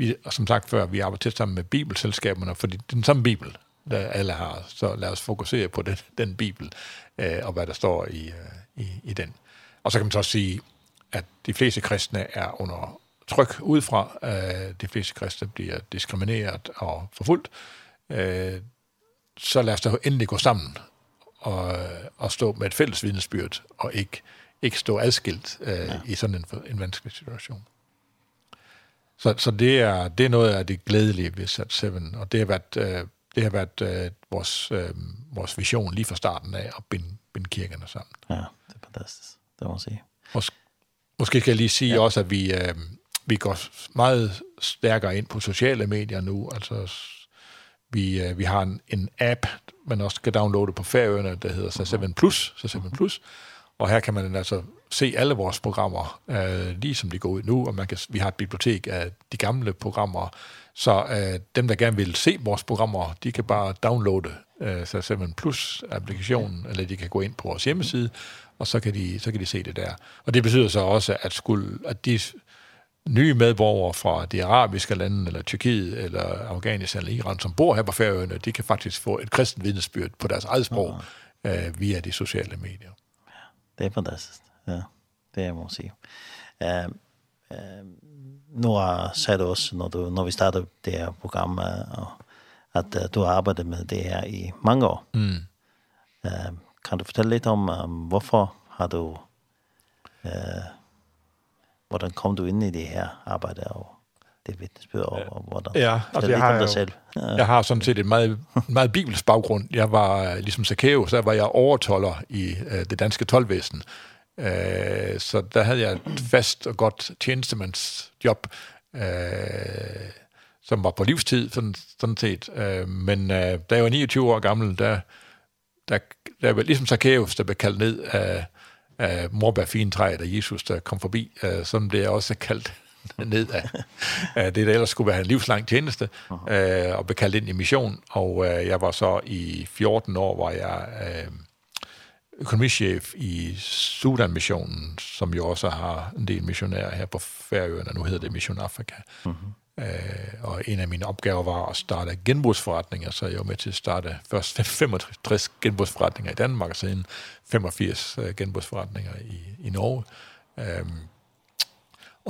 vi, og som sagt før, vi arbejder tæt sammen med bibelselskaberne, fordi det er den samme bibel, der alle har, så lad os fokusere på den, den bibel, øh, og hvad der står i, øh, i, i den. Og så kan man så sige, at de fleste kristne er under tryk udefra, øh, de fleste kristne bliver diskrimineret og forfulgt, øh, så lad os da endelig gå sammen og, og stå med et fælles vidnesbyrd, og ikke, ikke stå adskilt øh, ja. i sådan en, en vanskelig situation. Så, så det, er, det er noget af det glædelige ved Sat 7, og det har været, øh, det har været øh, vores, øh, vores vision lige fra starten af at binde, binde kirkerne sammen. Ja, det er fantastisk, det må man sige. Mås, måske skal jeg lige sige ja. også, at vi, øh, vi går meget stærkere ind på sociale medier nu, altså vi, øh, vi har en, en app, man også kan downloade på færøerne, der hedder Sat 7 Plus, Sat 7 Plus, mm -hmm Og her kan man altså se alle vores programmer, øh, lige som de går ud nu, og man kan, vi har et bibliotek af de gamle programmer, så øh, dem, der gerne vil se vores programmer, de kan bare downloade øh, så simpelthen Plus-applikationen, eller de kan gå ind på vores hjemmeside, og så kan de, så kan de se det der. Og det betyder så også, at, skulle, at de nye medborgere fra de arabiske lande, eller Tyrkiet, eller Afghanistan, eller Iran, som bor her på Færøerne, de kan faktisk få et kristen vidnesbyrd på deres eget sprog, øh, via de sociale medier. Det er fantastisk. Ja, det måste jag säga. Ehm nu har du oss når, du når vi startade det här programmet att du har arbetat med det her i många år. Mm. Ehm kan du fortälla lite om um, varför har du eh uh, hvordan kom du in i det här arbetet och det er vittnesbyrd over, hvordan ja, altså, jeg, har jo, selv. Ja. jeg har sådan set et meget, meget bibelsk baggrund. Jeg var, ligesom Zacchaeus, der var jeg overtolder i uh, det danske tolvvæsen. Uh, så der havde jeg et fast og godt tjenestemandsjob, uh, som var på livstid, sådan, sådan set. Uh, men uh, da jeg var 29 år gammel, der, der, der var ligesom Zacchaeus, der blev kaldt ned af, af morbærfintræet af Jesus, der kom forbi. uh, som det er også kaldt (laughs) ned af det, der ellers skulle være en livslang tjeneste, øh, og blev kaldt ind i mission. Og øh, jeg var så i 14 år, var jeg øh, økonomichef i Sudan-missionen, som jo også har en del missionærer her på Færøerne, nu hedder det Mission Afrika. Mm Eh øh, og en af mine opgaver var at starte genbrugsforretninger, så jeg var med til at starte først (laughs) 65 genbrugsforretninger i Danmark, og siden 85 genbrugsforretninger i, i Norge. Øh,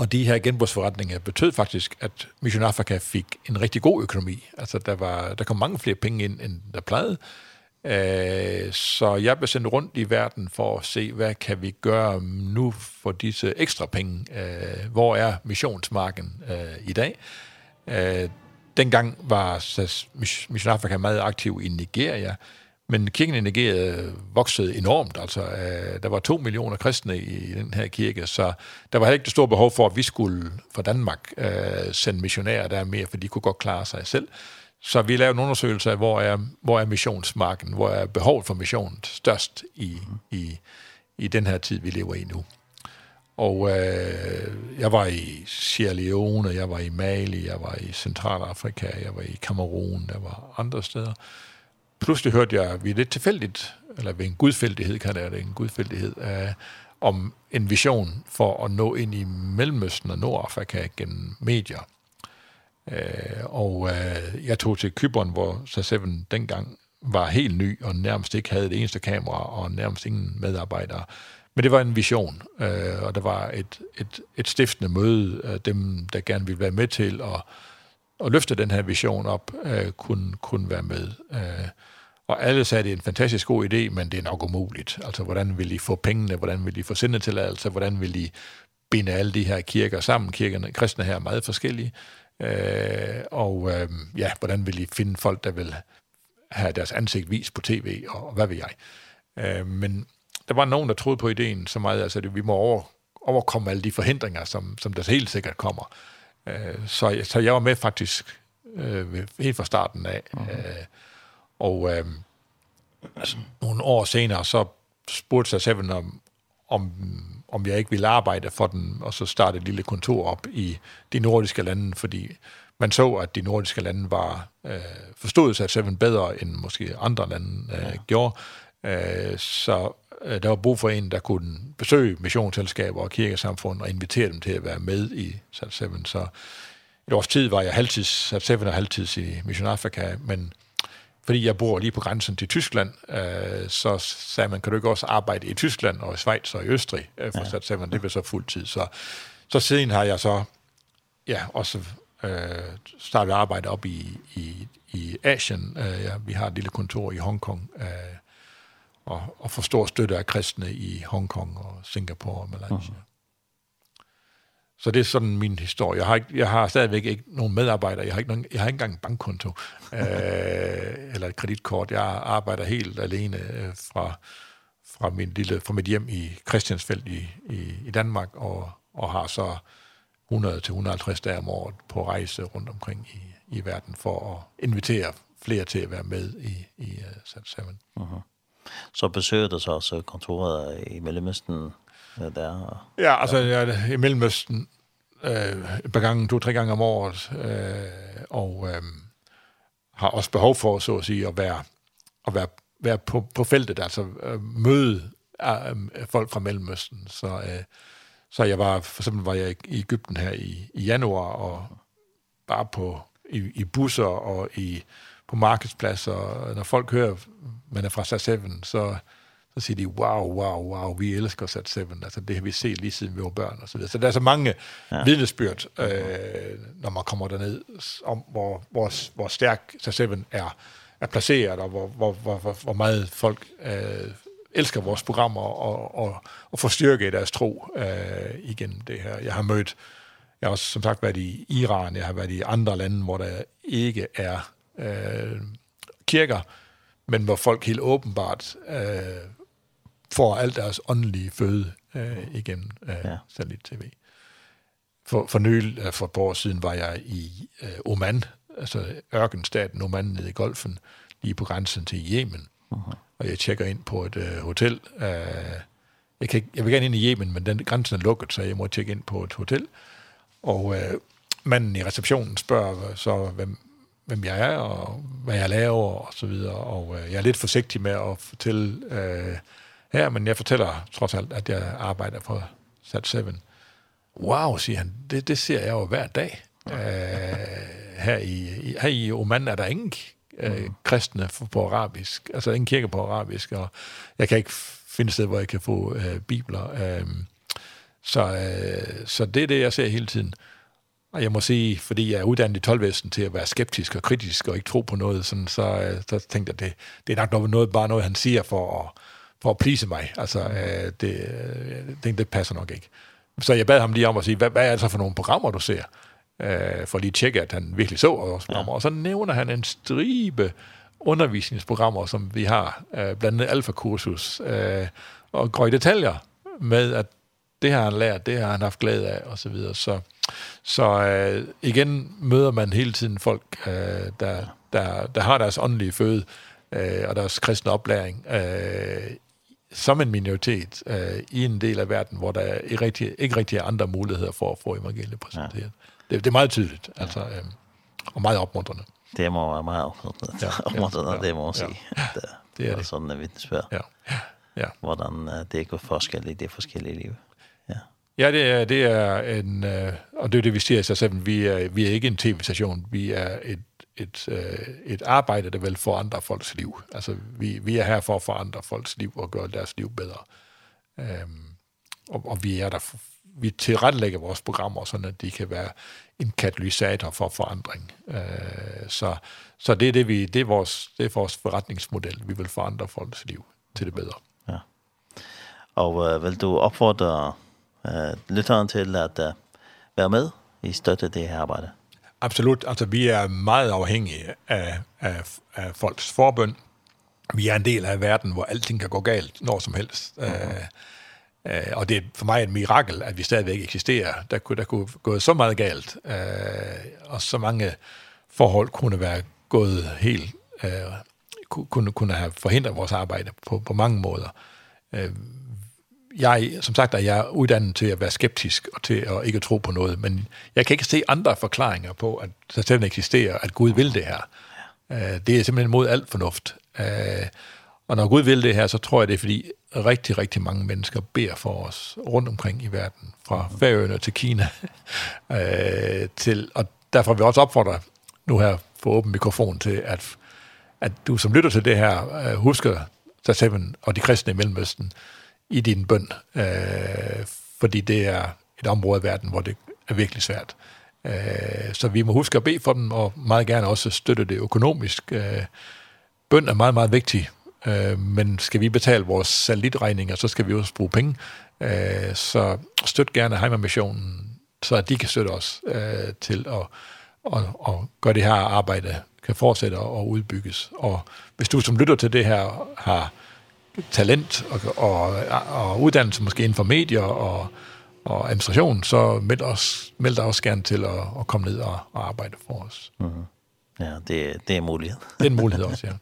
Og de her genbrugsforretninger betød faktisk, at Mission Africa fik en rigtig god økonomi. Altså, der, var, der kom mange flere penge ind, end der plejede. Eh så jeg blev sendt rundt i verden for at se, hvad kan vi gøre nu for disse ekstra penge? Eh hvor er missionsmarken i dag? Øh, dengang var Mission Africa meget aktiv i Nigeria, Men kirken i Nigeria voksede enormt, altså øh, der var 2 millioner kristne i, i den her kirke, så der var heller ikke det store behov for, at vi skulle fra Danmark øh, sende missionærer der mere, for de kunne godt klare sig selv. Så vi lavede en undersøgelse af, hvor er, hvor er missionsmarken, hvor er behovet for missionen størst i, i, i den her tid, vi lever i nu. Og øh, jeg var i Sierra Leone, jeg var i Mali, jeg var i Centralafrika, jeg var i Kamerun, der var andre steder. Øh, pludselig hørte jeg, vi er lidt tilfældigt, eller ved en gudfældighed kan det være, en gudfældighed, uh, om en vision for at nå ind i Mellemøsten og Nordafrika gennem medier. Uh, og uh, jeg tog til Kyberen, hvor Sa7 dengang var helt ny og nærmest ikke havde det eneste kamera og nærmest ingen medarbejdere. Men det var en vision, uh, og der var et, et, et stiftende møde, af dem der gerne ville være med til at, at løfte den her vision op, uh, kunne, kunne være med. Uh, Og alle sagde, det er en fantastisk god idé, men det er nok umuligt. Altså, hvordan vil I få pengene? Hvordan vil I få sendetilladelse? Hvordan vil I binde alle de her kirker sammen? Kirkerne, kristne her er meget forskellige. Øh, og øh, ja, hvordan vil I finde folk, der vil have deres ansigt vist på tv, og hvad vil jeg? Øh, men der var nogen, der troede på ideen så meget, altså, at vi må over, overkomme alle de forhindringer, som, som der helt sikkert kommer. Øh, så, så jeg var med faktisk øh, helt fra starten af. Okay. Øh, Og øh, altså, nogle år senere, så spurgte sig selv, om, om, om jeg ikke ville arbejde for den, og så starte et lille kontor op i de nordiske lande, fordi man så, at de nordiske lande var øh, forstod sig selv bedre, end måske andre lande øh, ja. gjorde. Øh, så øh, der var brug for en, der kunne besøge missionsselskaber og kirkesamfund og invitere dem til at være med i Sat 7. Så et års tid var jeg halvtids, Sat 7 og halvtids i Mission Afrika, men fordi jeg bor lige på grænsen til Tyskland, øh, så sagde man, kan du ikke også arbejde i Tyskland og i Schweiz og i Østrig? Øh, for ja. så sagde man, det var så fuldtid. Så, så siden har jeg så ja, også øh, startet arbejde op i, i, i Asien. Øh, ja, vi har et lille kontor i Hongkong, øh, og, og får stor støtte af kristne i Hongkong og Singapore og Malaysia. Uh -huh. Så det er sådan min historie. Jeg har, ikke, jeg har stadigvæk ikke nogen medarbejdere. Jeg har ikke, nogen, jeg har ikke engang en bankkonto (laughs) øh, eller et kreditkort. Jeg arbejder helt alene øh, fra, fra, min lille, fra mit hjem i Christiansfeld i, i, i Danmark, og, og har så 100-150 dage om året på rejse rundt omkring i, i verden for at invitere flere til at være med i, i uh, San Seven. Uh -huh. Så besøger du så også kontoret i Mellemøsten Det der. Ja, altså jeg, i Mellemøsten øh, et par gange, to-tre gange om året, øh, og øh, har også behov for, så at sige, at være, at være, være på, på feltet, altså øh, møde øh, folk fra Mellemøsten. Så, øh, så jeg var, for eksempel var jeg i Egypten her i, i januar, og bare på, i, i busser og i, på markedspladser, når folk hører, man er fra Sasseven, så så siger de, wow, wow, wow, vi elsker Sat 7, altså det har vi set lige siden vi var børn, og så videre. Så der er så mange ja. vidnesbyrd, øh, når man kommer derned, om hvor, hvor, hvor stærk Sat 7 er, er placeret, og hvor, hvor, hvor, hvor meget folk øh, elsker vores programmer, og, og, og får styrke i deres tro øh, igennem det her. Jeg har mødt, jeg har også som sagt været i Iran, jeg har været i andre lande, hvor der ikke er øh, kirker, men hvor folk helt åbenbart... Øh, får alt deres åndelige føde øh, igennem øh, ja. satellit-tv. For, for nylig, for et par år siden, var jeg i øh, Oman, altså ørkenstaten Oman nede i Golfen, lige på grænsen til Yemen. Uh-huh. Og jeg tjekker ind på et øh, hotel. Øh, jeg, kan ikke, jeg vil gerne ind i Yemen, men den grænsen er lukket, så jeg må tjekke ind på et hotel. Og øh, manden i receptionen spørger så, hvem, hvem jeg er, og hvad jeg laver, og så videre. Og øh, jeg er lidt forsigtig med at fortælle... Øh, Ja, men jeg fortæller trods alt, at jeg arbejder for Sat 7. Wow, siger han, det, det ser jeg jo hver dag. Æh, her, i, her i Oman er der ingen øh, kristne på arabisk, altså ingen kirke på arabisk, og jeg kan ikke finde sted, hvor jeg kan få øh, bibler. Øh, så, øh, så det er det, jeg ser hele tiden. Og jeg må sige, fordi jeg er uddannet i tolvvesten til at være skeptisk og kritisk og ikke tro på noget, sådan, så, så tænkte jeg, det, det er nok noget, bare noget, han siger for at for at please mig. Altså, øh, det, det, det passer nok ikke. Så jeg bad ham lige om at sige, hvad, hvad er det så for nogle programmer, du ser? Øh, for lige at tjekke, at han virkelig så vores programmer. Ja. Og så nævner han en stribe undervisningsprogrammer, som vi har, øh, blandt andet alfakursus, øh, og går i detaljer med, at det har han lært, det har han haft glæde af, og så videre. Så, så øh, igen møder man hele tiden folk, øh, der, der, der har deres åndelige føde, øh, og deres kristne oplæring øh, som en minoritet øh, i en del af verden, hvor der ikke rigtig, ikke rigtig er andre muligheder for at få evangeliet præsenteret. Ja. Det, det er meget tydeligt, altså, øh, og meget opmuntrende. Det må være meget opmuntrende, ja, (laughs) ja, ja, det må man ja, sige. Ja, det, det er det. Sådan en vidensbørn. Ja, ja. Hvordan det går forskelligt i det forskellige liv. Ja. Ja, det er, det er en, øh, og det er det, vi siger i sig selv, vi er, vi er ikke en tv-station, vi er et et, øh, et arbejde, der vil forandre folks liv. Altså, vi, vi er her for at forandre folks liv og gøre deres liv bedre. Øhm, og, og vi er der for, vi tilrettelægger vores programmer, så at de kan være en katalysator for forandring. Øh, så, så det er det, vi, det er vores, det er vores forretningsmodel. Vi vil forandre folks liv til det bedre. Ja. Og øh, vil du opfordre øh, lytteren til at øh, være med i støtte det her arbejde? Absolut. Altså, vi er meget afhængige af, af, af folks forbøn. Vi er en del af verden, hvor alting kan gå galt, når som helst. Mm -hmm. Øh, og det er for mig et mirakel, at vi stadigvæk eksisterer. Der kunne, der kunne gå så meget galt, øh, och og så mange forhold kunne være gået helt, øh, kunde kunne, kunne have forhindret vores arbejde på, på mange måder. Øh, jeg, som sagt, er jeg uddannet til at være skeptisk og til at ikke tro på noget, men jeg kan ikke se andre forklaringer på, at satan selv eksisterer, at Gud vil det her. Det er simpelthen mod alt fornuft. Og når Gud vil det her, så tror jeg, det er fordi rigtig, rigtig mange mennesker beder for os rundt omkring i verden, fra Færøerne til Kina. (laughs) til, og derfor vil jeg også opfordre nu her for åben mikrofon til, at, at du som lytter til det her, husker sig selv og de kristne i Mellemøsten, i din bøn, øh, fordi det er et område i verden, hvor det er virkelig svært. Øh, så vi må huske at bede for dem, og meget gerne også støtte det økonomisk. Øh, bøn er meget, meget vigtig, øh, men skal vi betale vores satellitregninger, så skal vi også bruge penge. Øh, så støt gerne Heimermissionen, så at de kan støtte os øh, til at og, og gøre det her arbejde, kan fortsætte og udbygges. Og hvis du som lytter til det her har talent og, og, og uddannelse måske inden for medier og, og administration, så meld, os, meld dig også gerne til at, at komme ned og, og arbejde for os. Mm -hmm. Ja, det, det er mulighed. det er en mulighed også, ja.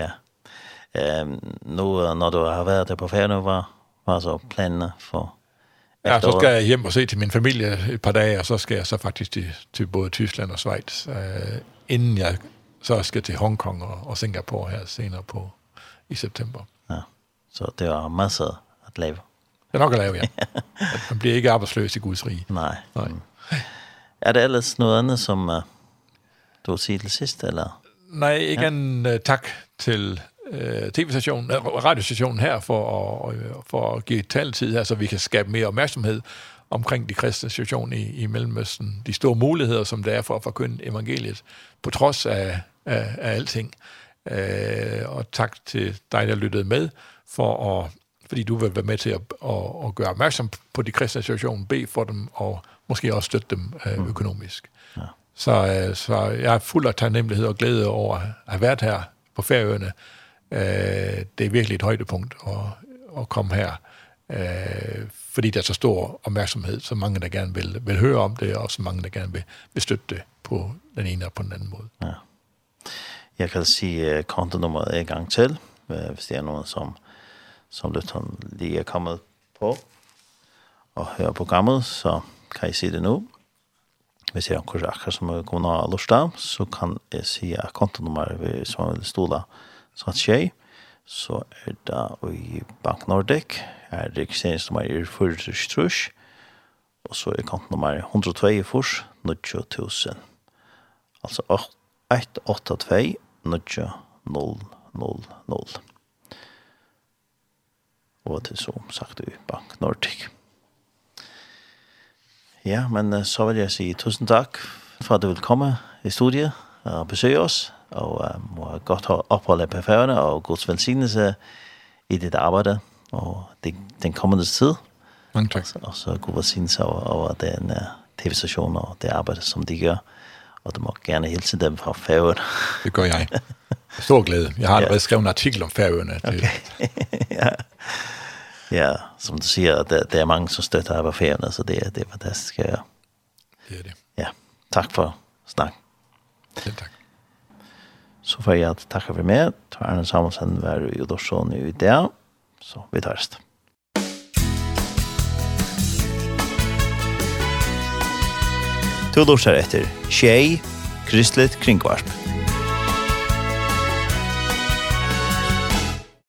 (laughs) ja. Øhm, nu, når du har været der på færden, hvad var så planerne for Ja, så skal jeg hjem og se til min familie et par dage, og så skal jeg så faktisk til, til både Tyskland og Schweiz, øh, inden jeg så skal til Hongkong og, og Singapore her senere på i september. Så det var masser at lave. Det er nok at lave, ja. (laughs) Man bliver ikke arbejdsløs i Guds rige. Nej. Nej. Er det ellers noget andet, som uh, du har sige til sidst, eller? Nej, ikke ja. en uh, tak til uh, tv-stationen, uh, radiostationen her for at, uh, for at give taltid her, så vi kan skabe mere opmærksomhed omkring de kristne situation i, i Mellemøsten. De store muligheder, som det er for at forkynde evangeliet, på trods af, af, af alting. Uh, og tak til dig, der lyttede med for at, fordi du vil være med til at, at, at gøre opmærksom på de kristne situation, be for dem og måske også støtte dem øh, økonomisk. Ja. Så, øh, så jeg er fuld af taknemmelighed og glæde over at have været her på Færøerne. Øh, det er virkelig et højdepunkt at, at komme her, øh, fordi der er så stor opmærksomhed, så mange der gerne vil, vil høre om det, og så mange der gerne vil, vil støtte det på den ene og på den anden måde. Ja. Jeg kan sige kontonummeret en gang til, hvis det er nogen, som som Luton lige er kommet på og høre programmet, så kan jeg si det nå. Hvis jeg har akkurat som er kommet av Lorstad, så kan jeg si at kontonummer ved som vil stole så at skje, så er det i Bank Nordic, er registreringsnummer i 4-3, og så er kontonummer 102 i fors, 9000. Altså 182 0 0 0 og til som sagt i Bank Nordic. Ja, men så vil jeg si tusen takk for at du vil komme i studiet og besøge oss, og må um, godt oppholde på færgerne, og gods velsignelse i ditt arbeid, og den, den kommende tid. Mange takk. Og så god velsignelse over, over den uh, tv-stasjonen og det arbeidet som de gjør. Og du må gerne hilse dem fra færøen. Det gør jeg. Stor glæde. Jeg har allerede ja. skrevet en artikel om færøerne. Okay. (laughs) ja. ja, som du siger, det, det er mange, som støtter her på færøerne, så det, det er fantastisk. Ja. Det er det. Ja, tak for snak. Selv tak. Så får jeg takke for meg. Tar Arne Samuelsen var i Udorsson i dag. Så vi tar det. Du lortar etter Tjei, Kristelig Kringvarp.